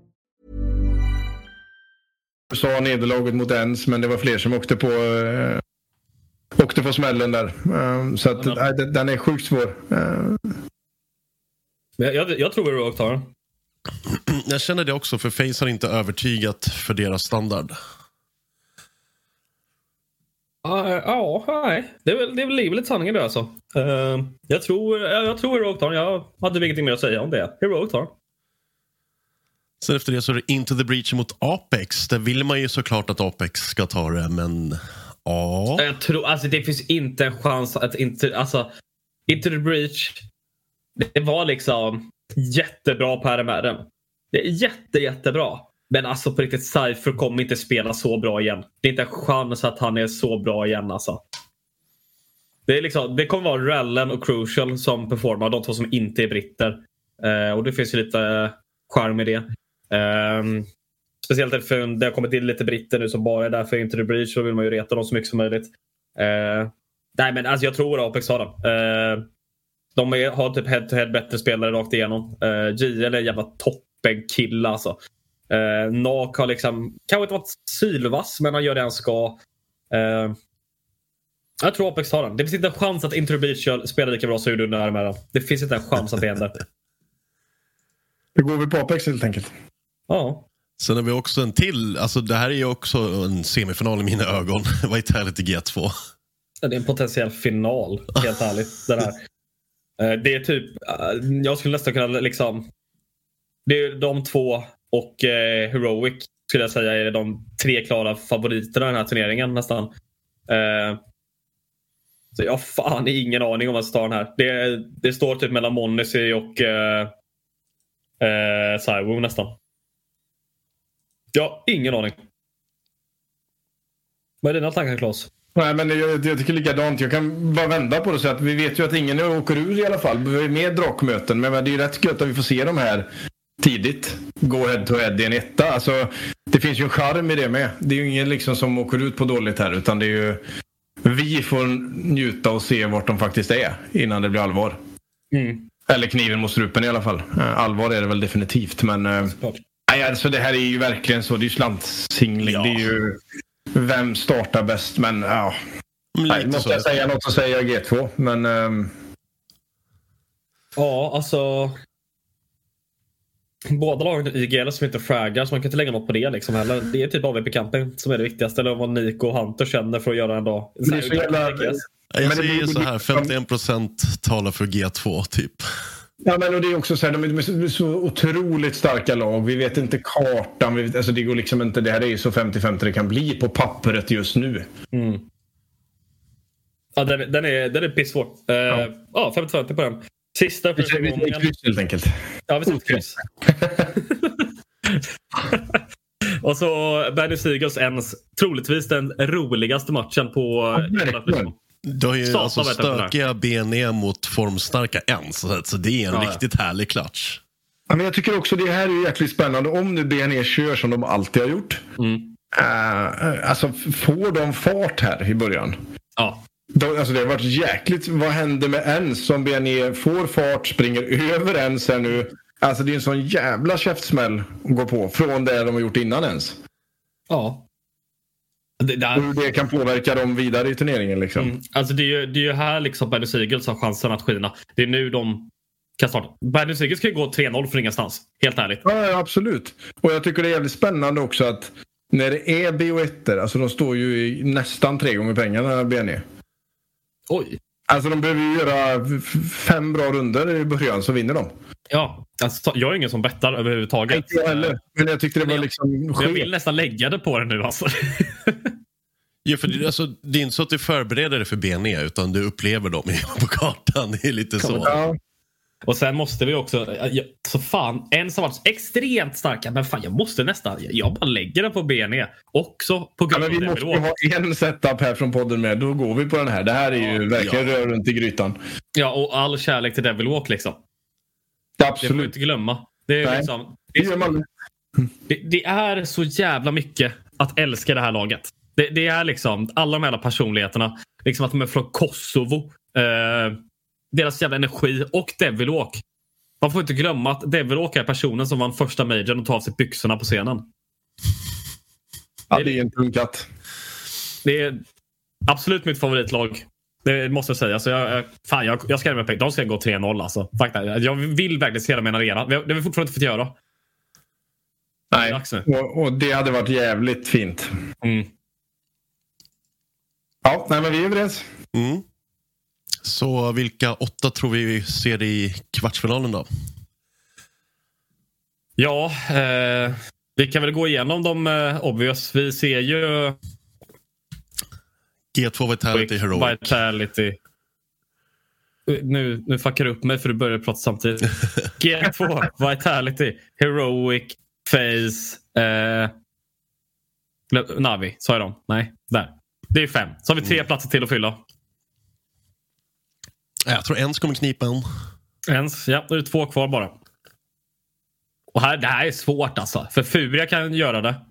Sa nederlaget mot Ens, men det var fler som åkte på, äh, åkte på smällen där. Äh, så att, äh, den är sjukt svår. Jag, jag, jag tror Rogue tar den. Jag känner det också, för Face har inte övertygat för deras standard. Ja, nej. Det är väl, det är väl lite sanningen det alltså. Uh, jag tror, jag, jag tror Heroic tar den. Jag hade ingenting mer att säga om det. Heroic tar den. Sen efter det så är det Into the Breach mot Apex. Där vill man ju såklart att Apex ska ta det, men ja. Jag tror, alltså det finns inte en chans att inte, alltså Into the Breach. Det var liksom jättebra på RMR. Det är jätte, jättebra. Men alltså på riktigt, Cypher kommer inte spela så bra igen. Det är inte en chans att han är så bra igen alltså. Det, är liksom, det kommer vara Rellen och Crucial som performar, de två som inte är britter. Eh, och det finns ju lite eh, charm i det. Um, speciellt eftersom det har kommit in lite britter nu som bara är där för Inter the Breach. Då vill man ju reta dem så mycket som möjligt. Uh, nej men alltså jag tror Apex har den. Uh, ehm, de är, har typ head-to-head bättre spelare rakt igenom. Uh, JL är en jävla toppenkille alltså. Uh, Nak har liksom, kanske inte varit sylvass men han gör det han ska. Uh, jag tror Apex tar den. Det finns inte en chans att Into the Breach spelar lika bra som gjorde under med den. Det finns inte en chans att det händer. Då går vi på Apex helt enkelt. Ja. Sen har vi också en till. Alltså det här är ju också en semifinal i mina ögon. Vitality G2. Det är en potentiell final, helt ärligt. Den här. Eh, det är typ, eh, jag skulle nästan kunna liksom. Det är de två och eh, Heroic skulle jag säga är de tre klara favoriterna i den här turneringen nästan. Så jag har fan ingen aning om vad som tar den här. Det, det står typ mellan Monacy och eh, eh, nästan. Ja, ingen aning. Vad är dina tankar Claes? Nej, men jag, jag tycker likadant. Jag kan bara vända på det så att vi vet ju att ingen åker ur i alla fall. Vi är med drakmöten. Men det är ju rätt gött att vi får se de här tidigt. Gå head to head i en etta. Alltså, det finns ju en charm i det med. Det är ju ingen liksom som åker ut på dåligt här utan det är ju vi får njuta och se vart de faktiskt är innan det blir allvar. Mm. Eller kniven mot strupen i alla fall. Allvar är det väl definitivt men Nej, alltså det här är ju verkligen så. Det är ju slantsingling. Ja. Det är ju vem startar bäst. Men ja. Nej, måste jag säga något så säger jag G2. Men... Um... Ja, alltså. Båda lagen är IGL som inte fraggar så man kan inte lägga något på det liksom heller. Det är typ AVP-kampen som är det viktigaste. Eller vad Nico och Hunter känner för att göra en dag. Det är så jävla... Jag säger så här, 51 procent talar för G2 typ. Ja, men och det är också så här, de är så otroligt starka lag. Vi vet inte kartan. Vi vet, alltså det, går liksom inte, det här är ju så 50-50 det kan bli på pappret just nu. Mm. Ja, den, den, är, den är pissvår. Uh, ja, ja 50-50 på den. Sista för Vi säger kryss helt enkelt. Ja, vi säger kryss. och så Benny Seagulls ens troligtvis den roligaste matchen på ja, du har ju alltså stökiga BNE mot formstarka ens. Så det är en ja, riktigt ja. härlig klatsch. Ja, men jag tycker också det här är jäkligt spännande. Om nu BNE kör som de alltid har gjort. Mm. Uh, alltså, får de fart här i början? Ja. De, alltså det har varit jäkligt. Vad händer med ens som BNE får fart, springer över ens här nu? Alltså det är en sån jävla käftsmäll att gå på från det de har gjort innan ens. Ja. Det, där... Hur det kan påverka dem vidare i turneringen. Liksom. Mm. Alltså det, är ju, det är ju här liksom Sigels har chansen att skina. Det är nu de kan starta. Bernie Sigels kan ju gå 3-0 från ingenstans. Helt ärligt. Ja, absolut. Och jag tycker det är jävligt spännande också att när det är BO1, alltså de står ju i nästan tre gånger pengarna BNE. Oj. Alltså de behöver ju göra fem bra runder i början så vinner de. Ja, alltså, jag är ingen som bettar överhuvudtaget. Inte jag heller. Men jag tyckte det var liksom Jag vill nästan lägga det på det nu alltså. Ja, för det, alltså, det är inte så att du förbereder dig för BNE utan du upplever dem på kartan. Det är lite så. Ja. Och sen måste vi också, så fan, en som varit extremt starka, men fan jag måste nästan, jag bara lägger den på BNE. Också på grund ja, men Vi måste ha en setup här från podden med, då går vi på den här. Det här är ju verkligen ja. rör runt i grytan. Ja, och all kärlek till Devil Walk liksom. Absolut. Det får vi inte glömma. Det är, liksom, det, är så, det, det, är så jävla mycket att älska det här laget. Det, det är liksom alla de här personligheterna. Liksom att de är från Kosovo. Eh, deras jävla energi och Devilåk. Man får inte glömma att Devilåk är personen som vann första majorn och tar av sig byxorna på scenen. Ja, det är en tung katt. Det är absolut mitt favoritlag. Det måste jag säga. Så jag, fan, jag, jag skrämmer mig De ska gå 3-0 alltså. Jag vill verkligen se dem i en arena. Det har vi fortfarande inte fått göra. Nej, och, och, det hade varit jävligt fint. Mm. Ja, nej, men vi är överens. Mm. Så vilka åtta tror vi ser i kvartsfinalen då? Ja, eh, vi kan väl gå igenom dem eh, obvious. Vi ser ju G2 Vitality Heroic. Vitality. Nu, nu fuckar du upp mig för du börjar prata samtidigt. G2 Vitality Heroic Face eh, Navi, sa jag dem? Nej, där. Det är fem. Så har vi tre mm. platser till att fylla. Jag tror ens kommer knipa en. Ens, ja. Då är det två kvar bara. Och här, det här är svårt alltså. För Furia kan göra det.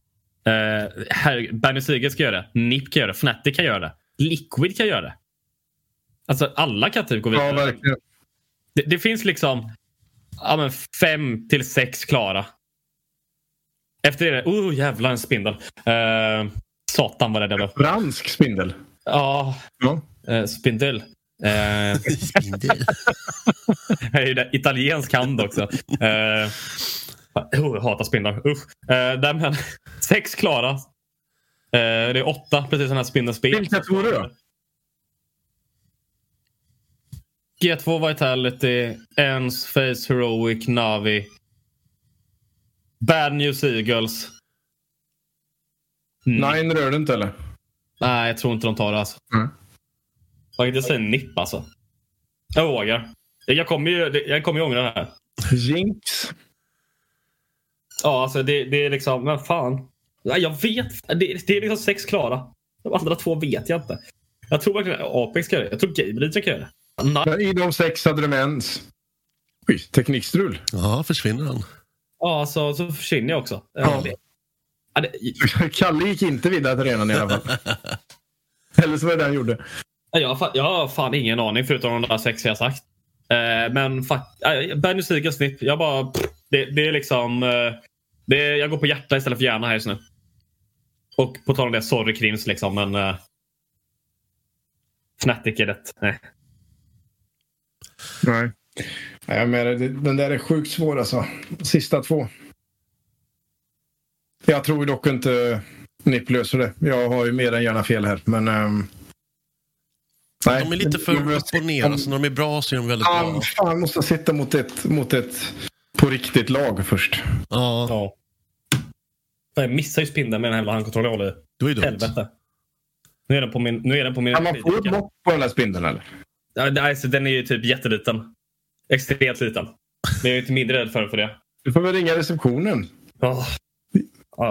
Eh, här, Bernie Siegel ska göra det. NIP kan göra det. Fnatic kan göra det. Liquid kan göra det. Alltså alla kan typ gå vidare. Ja, verkligen. Det, det finns liksom ja, men fem till sex klara. Efter det, oh jävlar en spindel. Uh, satan vad det var. Fransk spindel? Ja, ja. Uh, spindel. Jag är italiensk hand också. Eh, oh, jag hatar spindlar. Usch. Eh, där men, sex klara. Eh, det är åtta precis sådana här spindelspel. Vilka tror du då? G2 Vitality, Ens, Face Heroic, Navi. Bad News Eagles. Mm. Nine rör du inte eller? Nej, jag tror inte de tar det alltså. Mm. Jag säga nipp alltså. Jag vågar. Jag kommer ju, jag kommer ju ångra det här. Jinx. Ja, alltså det, det är liksom, men fan. Jag vet. Det, det är liksom sex klara. De andra två vet jag inte. Jag tror verkligen Apex ska göra det. Jag tror Leader kan göra det. I de sex hade de ens. Oj, teknikstrul. Ja, försvinner han. Ja, så, så försvinner jag också. Ja. Ja, det... Kalle gick inte vidare till arenan i alla fall. Eller så var det det han gjorde. Jag har, jag har fan ingen aning förutom de där sex jag sagt. Eh, men fuck, äh, Benny Seegers snipp. Jag bara... Pff, det, det, är liksom... Eh, det jag går på hjärta istället för hjärna här just nu. Och på tal om det, sorry Krims liksom, men... Eh, Fnatic är rätt. Nej. Nej. Jag menar, den där är sjukt svår alltså. Sista två. Jag tror dock inte NIP löser det. Jag har ju mer än gärna fel här. Men um, Nej. De är lite för upp och ner. Alltså, när de är bra så är de väldigt ja, bra. Fan, måste sitta mot ett, mot ett på riktigt lag först. Ja. ja. Jag missar ju spindeln med den här jävla handkontrollen jag håller var ju dumt. Helvete. Nu är den på min... Nu är den på min kan man få ett mått på den här spindeln eller? Ja, alltså, den är ju typ jätteliten. Extremt liten. Men jag är inte mindre rädd för, för det. Du får väl ringa receptionen. Oh.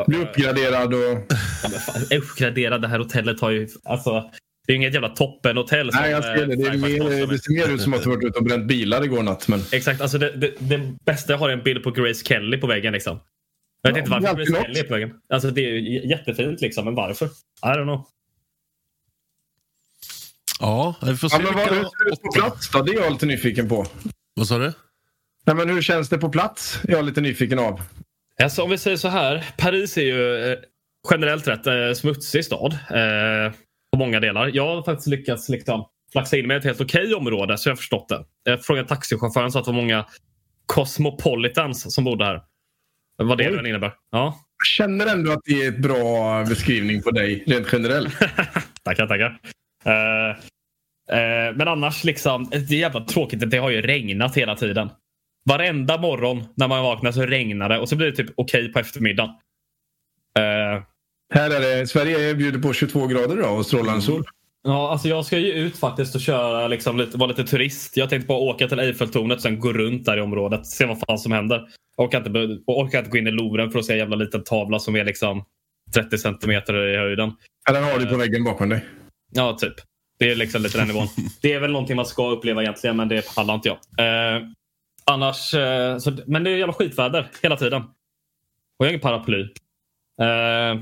Bli uppgraderad och... Ja, fan, uppgraderad. Det här hotellet har ju... Alltså, det är inget jävla toppenhotell. Nej, jag ser det. Det, är mer, det ser mer ut som att du varit ute och bränt bilar igår natt. Men... Exakt. Alltså det, det, det, bästa jag har är en bild på Grace Kelly på väggen. Liksom. Jag vet inte varför det blir smäll på vägen. Alltså det är ju jättefint liksom, men varför? I don't know. Ja, vi får se Ja, men vad, hur ser det ut på plats då? Det är jag lite nyfiken på. Vad sa du? Nej, men hur känns det på plats? Jag är lite nyfiken av. Alltså, om vi säger så här. Paris är ju eh, generellt rätt eh, smutsig stad. Eh, på många delar. Jag har faktiskt lyckats liksom, flaxa in mig i ett helt okej område så jag har förstått det. Jag frågade taxichauffören så att det var många cosmopolitans som bodde här. Vad det nu innebär. Ja. Jag känner ändå att det är ett bra beskrivning på dig, rent generellt. tackar, tackar. Eh, eh, men annars, liksom, det är jävla tråkigt att det har ju regnat hela tiden. Varenda morgon när man vaknar så regnar det och så blir det typ okej på eftermiddagen. Eh, Här är det, Sverige bjuder på 22 grader idag och strålande sol. Ja, alltså jag ska ju ut faktiskt och köra, liksom, lite, vara lite turist. Jag tänkte bara åka till Eiffeltornet och sen gå runt där i området. Se vad fan som händer. Jag orkar inte, orkar inte gå in i Louvren för att se en jävla liten tavla som är liksom 30 centimeter i höjden. Ja, den har du på väggen bakom dig. Ja, typ. Det är liksom lite den nivån. Det är väl någonting man ska uppleva egentligen, men det pallar inte jag. Eh, annars, eh, så, men det är jävla skitväder hela tiden. Och jag har ingen paraply. Eh,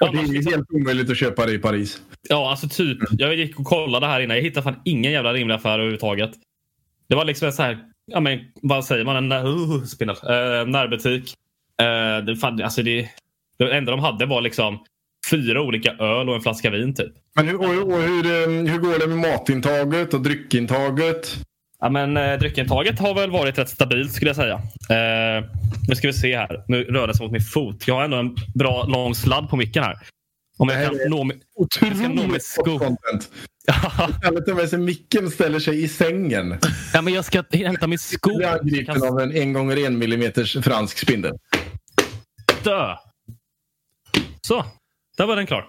Ja, det är helt omöjligt att köpa det i Paris. Ja, alltså typ. Jag gick och kollade här inne. Jag hittade fan ingen jävla rimlig affär överhuvudtaget. Det var liksom en så här, ja men vad säger man? En uh, spindel. Uh, närbutik. Uh, det, fan, alltså det, det enda de hade var liksom fyra olika öl och en flaska vin typ. Men hur, och, och hur, eh, hur går det med matintaget och dryckintaget? Ja, men eh, dryckintaget har väl varit rätt stabilt skulle jag säga. Eh, nu ska vi se här. Nu rör det sig mot min fot. Jag har ändå en bra lång sladd på micken här. Om jag kan nå, mi- jag ska nå Otroligt sko. Kan ta med sig micken ställer sig i sängen. Ja, men jag ska hämta min sko. Blir angripen av en en gånger en millimeters fransk spindel. dö. Så, där var den klar.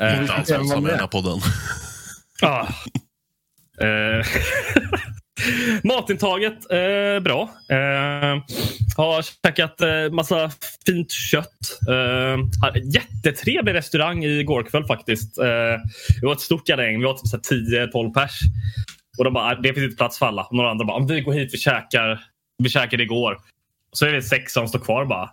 Eh, Inte alls ensam i den här podden. ah. Eh, Matintaget, eh, bra. Eh, har käkat eh, massa fint kött. Eh, jättetrevlig restaurang igår kväll faktiskt. Eh, vi var ett stort jävla gäng. Vi var typ 10-12 pers. Och de bara, det finns inte plats för alla. Och några andra bara, vi går hit, vi käkar. Vi käkade igår. Så är vi sex som står kvar bara.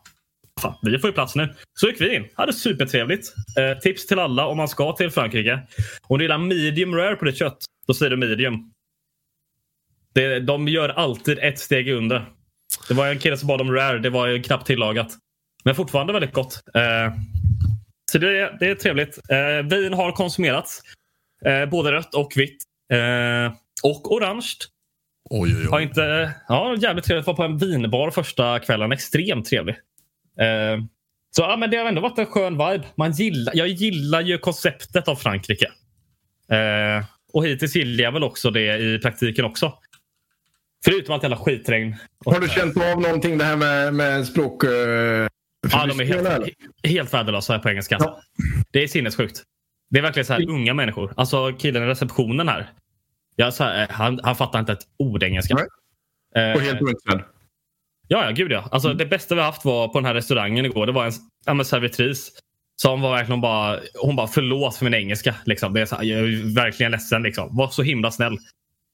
Fan, vi får ju plats nu. Så gick vi in. Hade supertrevligt. Eh, tips till alla om man ska till Frankrike. Om du gillar medium rare på ditt kött, då säger du medium. Det, de gör alltid ett steg under. Det var en kille som bad om rare. Det var ju knappt tillagat. Men fortfarande väldigt gott. Eh, så det, det är trevligt. Eh, vin har konsumerats. Eh, både rött och vitt. Eh, och orange. Oj, oj, Har oj. inte, ja, jävligt trevligt. Var på en vinbar första kvällen. Extremt trevlig. Eh, så ja, men det har ändå varit en skön vibe. Man gillar, jag gillar ju konceptet av Frankrike. Eh, och hittills gillar jag väl också det i praktiken också. Förutom allt jävla skitregn. Har du känt av någonting det här med, med språk... eh, Ja, de är helt, eller? helt värdelösa på engelska. Det är sinnessjukt. Det är verkligen så här unga människor. Alltså killen i receptionen här. Jag, så här han, han fattar inte ett ord engelska. Nej. Eh, Och helt ointressant. Ja, ja, gud ja. Alltså, Det bästa vi haft var på den här restaurangen igår. Det var en ja, men servitris som var verkligen bara, hon bara förlåt för min engelska. Liksom. Det är här, jag är verkligen ledsen. Liksom. Var så himla snäll.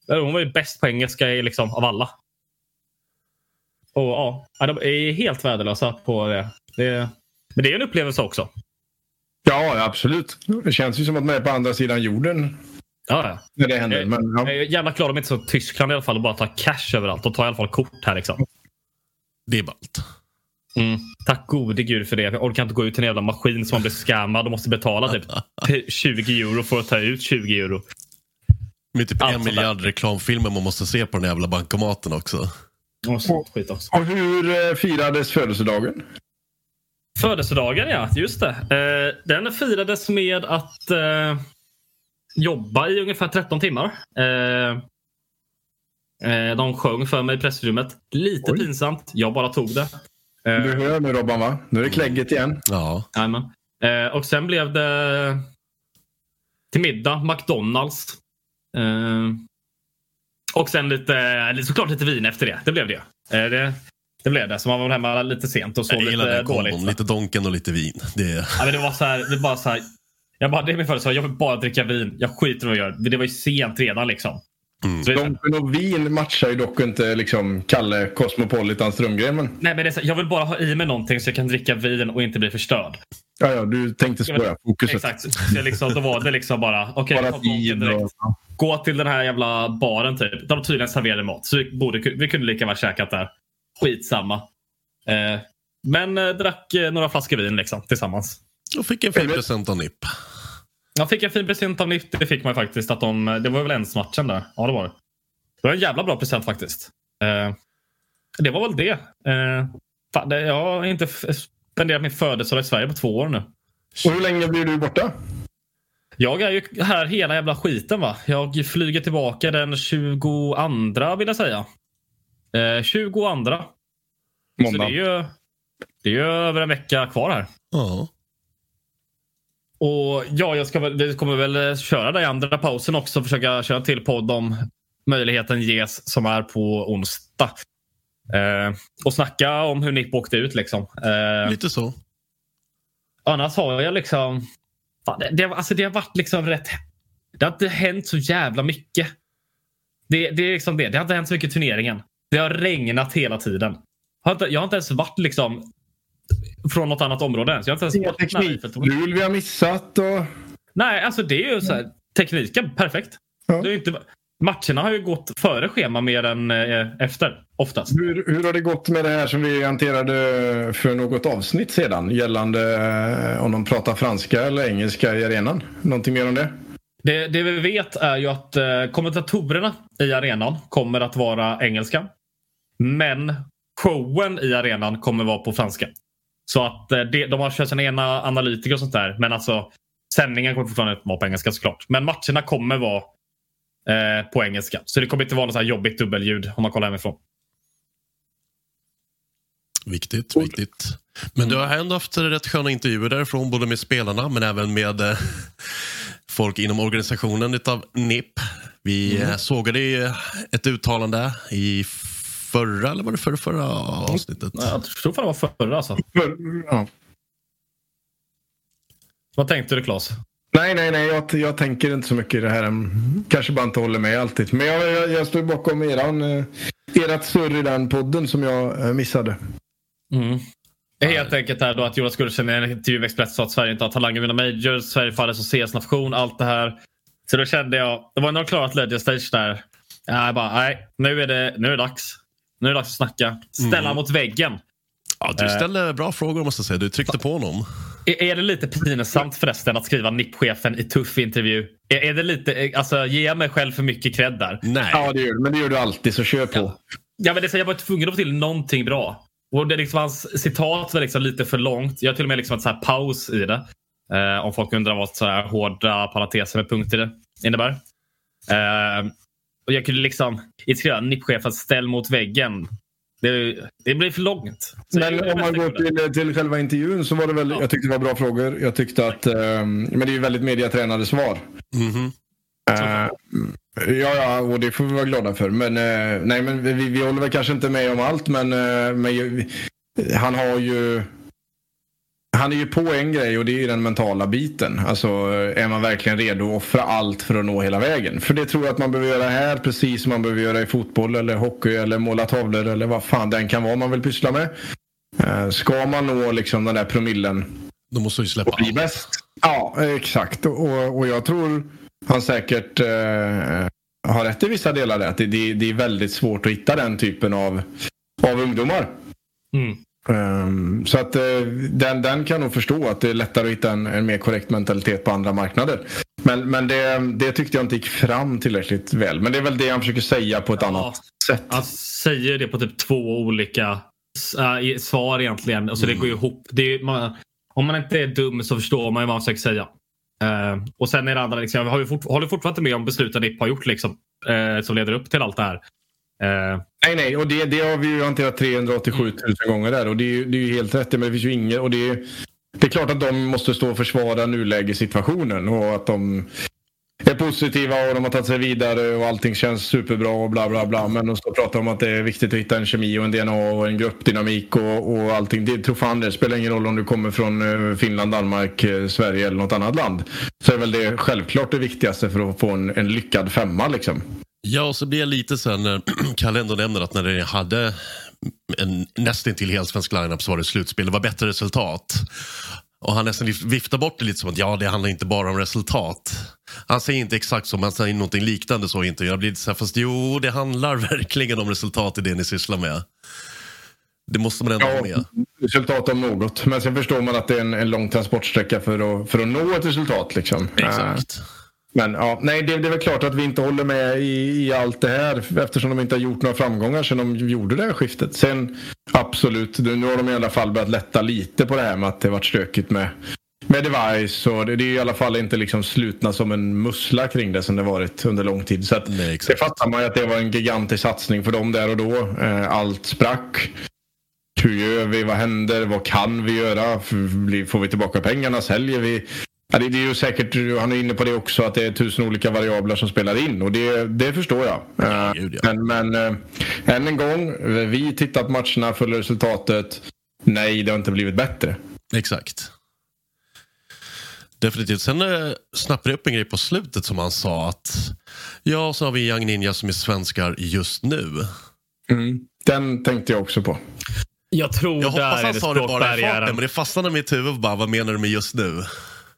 Hon var ju bäst på engelska liksom, av alla. Och ja, de är helt värdelösa på det. det. Men det är en upplevelse också. Ja, absolut. Det känns ju som att man är på andra sidan jorden Ja, ja. när det händer. Jag, Men, ja. jag är jävla glad om inte så Tyskland i alla fall och bara tar cash överallt. Och tar i alla fall kort här. Liksom. Det är ballt. Mm. Tack gode gud för det. Jag orkar inte gå ut till en jävla maskin som man blir scammad och måste betala typ 20 euro för att ta ut 20 euro. Med typ en miljard reklamfilmer man måste se på den jävla bankomaten också. Och. Och hur eh, firades födelsedagen? Födelsedagen ja, just det. Eh, den firades med att eh, jobba i ungefär 13 timmar. De sjöng för mig i pressrummet. Lite Oj. pinsamt. Jag bara tog det. Du hör nu Robban va? Nu är det klägget igen. Ja. eh, och sen blev det till middag McDonalds. Eh, och sen lite, såklart lite vin efter det. Det blev det. Eh, det, det blev det. Så man var hemma lite sent och sov lite den dåligt. Lite Donken och lite vin. Det. Ja, men det var så här, det var så här, jag bara, det är min födelsedag, jag vill bara dricka vin. Jag skiter i vad jag gör. Det var ju sent redan liksom. Mm. Donken och vin matchar ju dock inte liksom Kalle Cosmopolitan Strömgren. Men... Nej, men det är så, jag vill bara ha i mig någonting så jag kan dricka vin och inte bli förstörd. Ja, ja, du tänkte så ja. Fokuset. Exakt. Så liksom, då var det liksom bara, okej, okay, bara och... gå till den här jävla baren typ. De tydligen serverade mat. Så vi, borde, vi kunde lika väl käkat där. Skitsamma. Eh, men eh, drack eh, några flaskor vin liksom, tillsammans. Och fick en fin present av NIP. Jag fick en fin present av NIP. Det fick man faktiskt. Att de, det var väl ens matchen där. Ja, det var det. Det var en jävla bra present faktiskt. Eh, det var väl det. Eh, fan, det jag har inte spenderat min födelsedag i Sverige på två år nu. Och hur länge blir du borta? Jag är ju här hela jävla skiten va. Jag flyger tillbaka den 22 vill jag säga. Eh, 22. Måndag. Så det är ju det är ju över en vecka kvar här. Ja. Och ja, jag ska väl, vi kommer väl köra det i andra pausen också. Försöka köra till podd om möjligheten ges som är på onsdag. Eh, och snacka om hur Nick åkte ut liksom. Eh, Lite så. Annars har jag liksom... Fan, det, det, alltså det har varit liksom rätt... Det har inte hänt så jävla mycket. Det, det är liksom det. Det har inte hänt så mycket i turneringen. Det har regnat hela tiden. Jag har inte, jag har inte ens varit liksom från något annat område ens. Jag har inte ens varit Teknikrul vi har missat och... Nej, alltså det är ju så här, tekniken perfekt. Ja. Det är inte, matcherna har ju gått före schema mer än eh, efter oftast. Hur, hur har det gått med det här som vi hanterade för något avsnitt sedan gällande eh, om de pratar franska eller engelska i arenan? Någonting mer om det? Det, det vi vet är ju att eh, kommentatorerna i arenan kommer att vara engelska. Men showen i arenan kommer vara på franska. Så att eh, det, de har kört sina egna analytiker och sånt där. Men alltså sändningen kommer fortfarande vara på engelska såklart. Men matcherna kommer vara eh, på engelska. Så det kommer inte vara något så här jobbigt dubbelljud om man kollar hemifrån. Viktigt, viktigt. Men du har ändå haft rätt sköna intervjuer därifrån, både med spelarna men även med eh, folk inom organisationen utav NIP. Vi mm. sågade ett uttalande i förra, eller var det förra, förra avsnittet? Jag tror fan det var förra alltså. Ja. Vad tänkte du Claes? Nej, nej, nej. Jag, jag tänker inte så mycket i det här. Kanske bara inte håller med alltid. Men jag, jag, jag står bakom eran, eh, ert surr i den podden som jag eh, missade. Mm. Helt enkelt är då att Jonas Gursen i en intervju med Expressen sa att Sverige inte har talang att vinna majors. Sverige faller som CS-nation. Allt det här. Så då kände jag, det var de klarat Legend Stage där. Jag bara, nej, nu är det, nu är det dags. Nu är det dags att snacka. Ställa mm. mot väggen. Ja, du eh. ställde bra frågor måste jag säga. Du tryckte på honom. Är, är det lite pinsamt förresten att skriva NIP-chefen i tuff intervju? Är, är det lite, alltså ger jag mig själv för mycket cred där? Nej. Ja, det gör du. Men det gör du alltid, så kör på. Ja, ja men det, så jag var tvungen att få till någonting bra. Och det liksom, hans citat var liksom lite för långt. Jag har till och med liksom ett så här paus i det. Eh, om folk undrar vad så här hårda parenteser med punkter det innebär. Eh, och jag kunde liksom skriva NIP-chefen ställ mot väggen. Det, det blir för långt. Så men om man går till, till själva intervjun så var det väl, ja. jag tyckte det var bra frågor. Jag tyckte att, um, men det är ju väldigt mediatränade svar. Mm -hmm. Ja, ja, och det får vi vara glada för. Men, uh, nej, men vi, vi håller väl kanske inte med om allt, men, uh, men han har ju han är ju på en grej och det är den mentala biten. Alltså är man verkligen redo att offra allt för att nå hela vägen? För det tror jag att man behöver göra här precis som man behöver göra i fotboll eller hockey eller måla tavlor eller vad fan den kan vara man vill pyssla med. Eh, ska man nå liksom den där promillen. Då måste du släppa allt. Ja, exakt. Och, och jag tror han säkert eh, har rätt i vissa delar där. Att det, det, det är väldigt svårt att hitta den typen av, av ungdomar. Mm. Um, så att uh, den, den kan nog förstå att det är lättare att hitta en, en mer korrekt mentalitet på andra marknader. Men, men det, det, tyckte jag inte gick fram tillräckligt väl. Men det är väl det han försöker säga på ett ja, annat sätt. Han säger det på typ två olika uh, svar egentligen. Alltså mm. det går ihop. Är, man, om man inte är dum så förstår man ju vad han försöker säga. Uh, och sen är det andra, liksom, jag har fort, håller fortfarande med om besluten NIP har gjort liksom, uh, som leder upp till allt det här. Uh, nej, nej, och det, det har vi ju hanterat 387 000 mm. gånger där och det är, det är ju helt rätt. Men det finns ju inget och det är, det är klart att de måste stå och försvara nulägessituationen och att de är positiva och de har tagit sig vidare och allting känns superbra och bla bla bla. Men de står och pratar om att det är viktigt att hitta en kemi och en DNA och en gruppdynamik och, och allting. Det tror fan det. spelar ingen roll om du kommer från eh, Finland, Danmark, eh, Sverige eller något annat land. Så är väl det självklart det viktigaste för att få en, en lyckad femma liksom. Ja, och så blir jag lite sen när Kalle ändå nämner att när det hade en nästintill helsvensk lineup så var det slutspel. Det var bättre resultat. Och han nästan viftar bort det lite som att ja, det handlar inte bara om resultat. Han säger inte exakt så, men han säger någonting liknande så inte. Jag blir lite så här, fast jo, det handlar verkligen om resultat i det ni sysslar med. Det måste man ändå Ja, ha med. resultat om något. Men sen förstår man att det är en, en lång transportsträcka för att, för att nå ett resultat. Liksom. Exakt. Eh, Men ja, nej, det, det är väl klart att vi inte håller med i, i allt det här eftersom de inte har gjort några framgångar sedan de gjorde det här skiftet. Sen absolut, nu har de i alla fall börjat lätta lite på det här med att det varit stökigt med, med device och det, det är i alla fall inte liksom slutna som en mussla kring det som det varit under lång tid. Så att det fattar man ju att det var en gigantisk satsning för dem där och då. Eh, Allt sprack. Hur gör vi? Vad händer? Vad kan vi göra? Får vi tillbaka pengarna? Säljer vi? Ja, det det är ju säkert, han är inne på det också, att det är tusen olika variabler som spelar in och det, det förstår jag. Eh, Men, men eh, än en gång, vi tittar på matcherna, följer resultatet. Nej, det har inte blivit bättre. Exakt. Definitivt. Sen eh, snappade jag upp en grej på slutet som han sa att ja, så har vi Young Ninja som är svenskar just nu. Mm. Den tänkte jag också på. Jag tror Jag där hoppas är han det sa det bara i farten, men det fastnade i mitt huvud bara, vad menar du med just nu?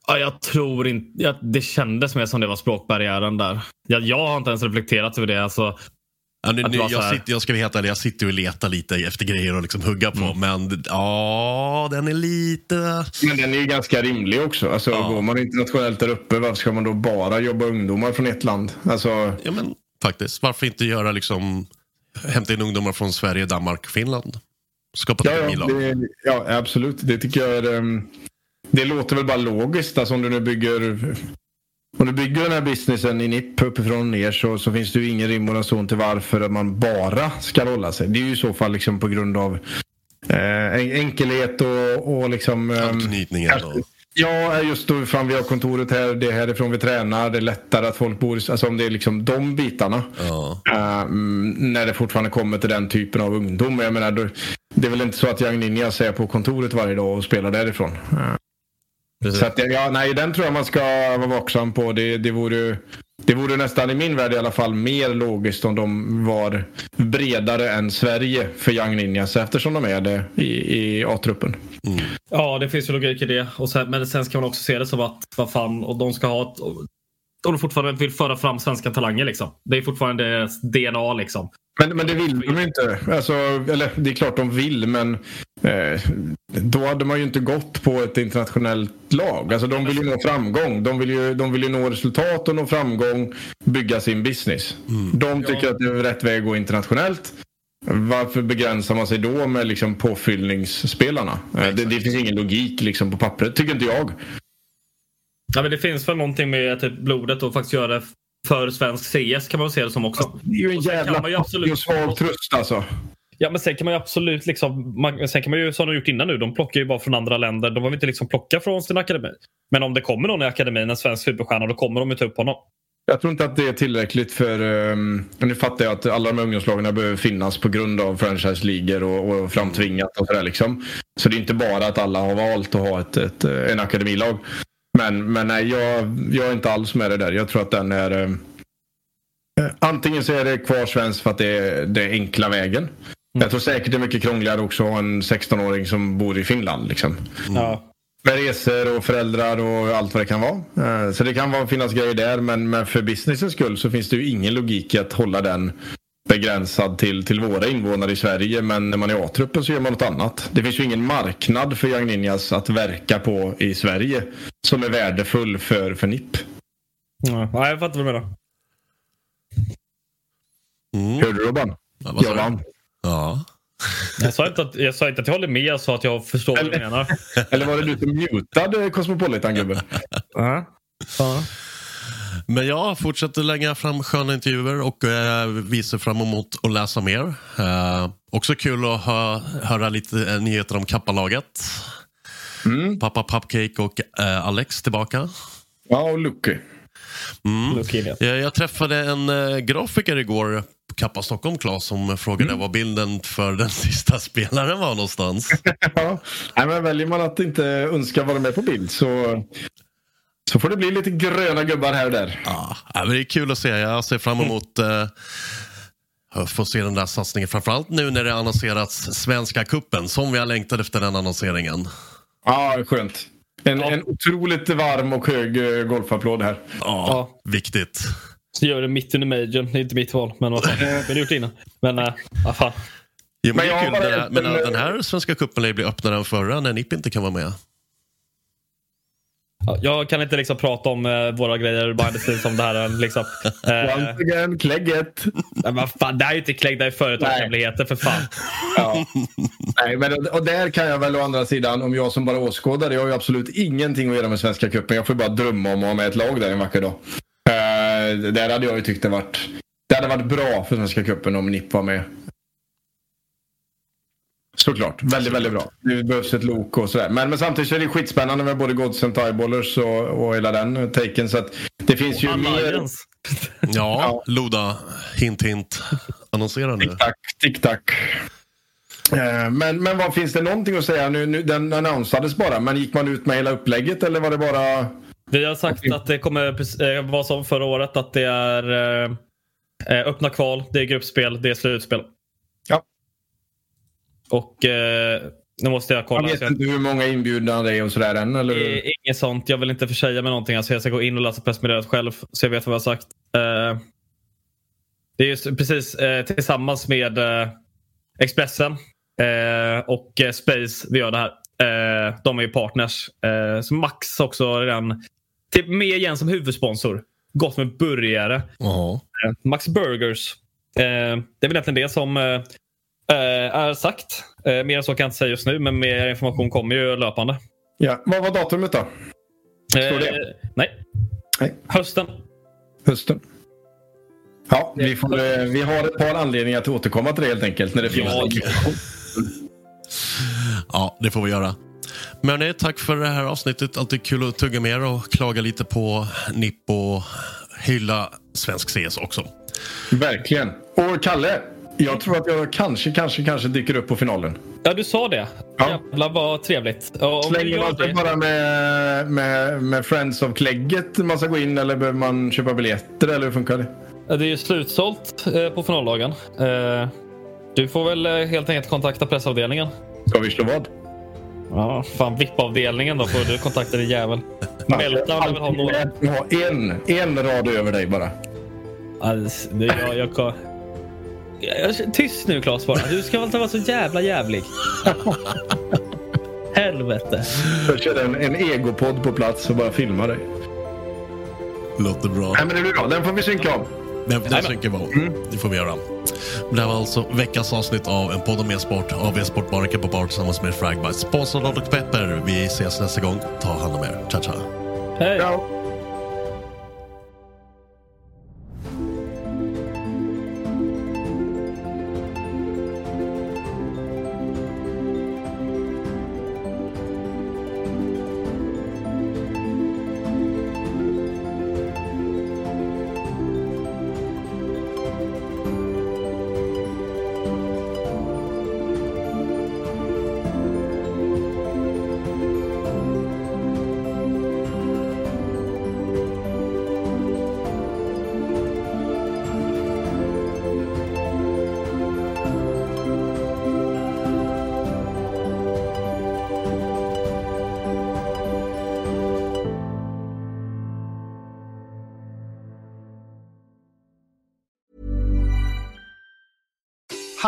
Ja, jag tror inte... Ja, det kändes mer som det var språkbarriären där. Jag, jag har inte ens reflekterat över det. Alltså, Ja, nu, Att nu, det jag, här- sitter, jag ska vara helt ärlig, jag sitter och letar lite efter grejer att liksom hugga på, Mm. men ja, den är lite... Men den är ju ganska rimlig också. Alltså, Går man internationellt där uppe, varför ska man då bara jobba ungdomar från ett land? Alltså, Ja, men faktiskt. Varför inte göra liksom, hämta in ungdomar från Sverige, Danmark, Finland? Skapa Ja, ja, det, ja, absolut. Det tycker jag är... ehm, Det låter väl bara logiskt. Alltså om du nu bygger... Om du bygger den här businessen i NIP uppifrån och ner så, så finns det ju ingen rim och reson till varför att man bara ska hålla sig. Det är ju i så fall liksom på grund av eh, en- enkelhet och, och liksom... ehm, Anknytningen då. Ja, just då fan vi har kontoret här, det är härifrån vi tränar, det är lättare att folk bor Alltså om det är liksom de bitarna. Eh, mm, när det fortfarande kommer till den typen av ungdom. Jag menar, det är väl inte så att Young Ninjas är på kontoret varje dag och spelar därifrån. Eh, så att, ja, nej, den tror jag man ska vara vaksam på. Det, det, vore, det vore nästan i min värld i alla fall mer logiskt om de var bredare än Sverige för Young Ninjas eftersom de är det i, i A-truppen. Ja, det finns ju logik i det. Och sen, men sen ska man också se det som att vad fan, och de ska ha ett, och de fortfarande vill föra fram svenska talanger. Liksom. Det är fortfarande deras DNA. Liksom. Men, men det vill de ju inte. Alltså, eller det är klart de vill, men eh, då hade man ju inte gått på ett internationellt lag. Alltså, de vill ju nå framgång. De vill ju, de vill ju nå resultat och nå framgång, bygga sin business. De tycker att det är rätt väg att gå internationellt. Varför begränsar man sig då med liksom påfyllningsspelarna? Eh, det, det finns ingen logik liksom på pappret, tycker inte jag. Ja, men det finns väl någonting med typ, blodet och faktiskt göra det för svensk CS kan man väl se det som också. Det är ju en jävla ju absolut- svag tröst alltså. Ja, men sen kan man ju absolut liksom, man, sen kan man ju som de gjort innan nu, de plockar ju bara från andra länder. De vill inte liksom plocka från sin akademi. Men om det kommer någon i akademin, en svensk superstjärna, då kommer de ju ta upp honom. Jag tror inte att det är tillräckligt för... Um, nu fattar jag att alla de här ungdomslagen behöver finnas på grund av franchise-ligor och, och framtvingat och sådär liksom. Så det är inte bara att alla har valt att ha ett, ett, eh, en akademilag. Men, men nej, jag, jag är inte alls med det där. Jag tror att den är... eh, antingen så är det kvar svenskt för att det är den enkla vägen. Jag tror säkert det är mycket krångligare också att ha en 16-åring som bor i Finland. Liksom. Ja. Med resor och föräldrar och allt vad det kan vara. Eh, Så det kan vara, finnas grejer där men, men för businessens skull så finns det ju ingen logik i att hålla den begränsad till, till våra invånare i Sverige men när man är A-truppen så gör man något annat. Det finns ju ingen marknad för Young Ninjas att verka på i Sverige som är värdefull för, för NIP. Ja, ja, jag fattar vad du menar. Hörde du Robban? Ja, jag vann. Ja. Jag sa, inte att, jag sa inte att jag håller med, jag sa att jag förstår vad du menar. Eller var det du som mutade Cosmopolitan-gubben? Ja. Ja. Men jag fortsätter lägga fram sköna intervjuer och eh, vi ser fram emot att läsa mer. Eh, också kul att hö höra lite eh, nyheter om kappalaget. Pappa Pupcake och eh, Alex tillbaka. Ja, och Lucky. Mm. Lucky, ja. Jag, träffade en eh, grafiker igår Kappa Stockholm, Claes, som frågade Mm. vad bilden för den sista spelaren var någonstans. ja. Nej, men väljer man att inte önska vara med på bild så Så får det bli lite gröna gubbar här och där. Ja, men det är kul att se. Jag ser fram emot eh, få se den där satsningen. Framförallt nu när det annonserats Svenska kuppen som vi har längtat efter den annonseringen. Ja, skönt. En, en otroligt varm och hög eh, golfapplåd här. Ja, viktigt. Så gör det mitt under majorn. Det är inte mitt val, men vad fan. Vi har gjort det innan. Men, äh, vad fan. Jo, men Men det kul. har Det bara där, en- men den här Svenska cupen lär ju bli öppnare än förra när NIP inte kan vara med. Ja, Jag kan inte liksom prata om eh, våra grejer behind the som det här är liksom. Eh, Once again, klägget. men vad fan, det här är ju inte klägg, det är företagshemligheter för fan. Ja. Nej, men, och där kan jag väl å andra sidan, om jag som bara åskådare, jag har ju absolut ingenting att göra med Svenska cupen. Jag får bara drömma om att ha med ett lag där en vacker dag. Uh, där hade jag ju tyckt det varit, det hade varit bra för Svenska cupen om NIP var med. Såklart, väldigt, väldigt bra. Det behövs ett lok och sådär. Men, men samtidigt så är det skitspännande med både Godsent och Eyeballers och, och hela den taken. Så att det finns ju mer... Alliance. Ja, Loda, hint hint. Annonsera nu. Tack, tick tack. Eh, Men, men vad finns det någonting att säga? Nu, nu, den annonsades bara, men gick man ut med hela upplägget eller var det bara... Vi har sagt att det kommer eh, vara som förra året. Att det är eh, öppna kval, det är gruppspel, det är slutspel. Och eh, nu måste jag kolla. Man vet jag- inte hur många inbjudna det är och sådär än? Eller? Det är Inget sånt. Jag vill inte försäga mig någonting. Alltså jag ska gå in och läsa pressmeddelandet själv så jag vet vad jag har sagt. Eh, det är just precis eh, tillsammans med eh, Expressen eh, och eh, Space vi gör det här. Eh, de är ju partners. Eh, så Max också redan typ med igen som huvudsponsor. Gått med burgare. Jaha. Eh, Max Burgers. Eh, det är väl egentligen det som eh, eh, är sagt. Eh, mer än så kan jag inte säga just nu, men mer information kommer ju löpande. Ja. Vad var datumet då? Står det? Eh, nej. Nej. Hösten. Hösten. Ja, vi, får, eh, vi har ett par anledningar att återkomma till det helt enkelt. När det finns Ja. Ja, det får vi göra. Men nej, tack för det här avsnittet. Alltid kul att tugga med er och klaga lite på NIP och hylla svensk CS också. Verkligen. Och Kalle, jag tror att jag kanske, kanske, kanske dyker upp på finalen. Ja, du sa det. Ja. Jävlar vad trevligt. Och Slänger man sig bara med, med, med Friends of Klägget man ska gå in eller behöver man köpa biljetter eller hur funkar det? Det är ju slutsålt eh, på finaldagen. Eh, du får väl eh, helt enkelt kontakta pressavdelningen. Ska vi slå vad? Ja, fan VIP-avdelningen då får du kontakta din jävel. Meltdown vill ha några. En, en rad över dig bara. Alltså, det, jag, jag, tyst nu Claes bara. Du ska väl inte vara så jävla jävlig. Helvete. Jag kör en, en egopodd på plats och bara filmar dig. Låter bra. Nej men det blir bra, den får vi synka av. Den, den synker vi av. Det får vi göra. Det här var alltså veckans avsnitt av en podd om e-sport av e-sport Barnacke på bar tillsammans med Fragbite. Sponsrad av Dr. Pepper. Vi ses nästa gång. Ta hand om er. Ciao, ciao. Hej.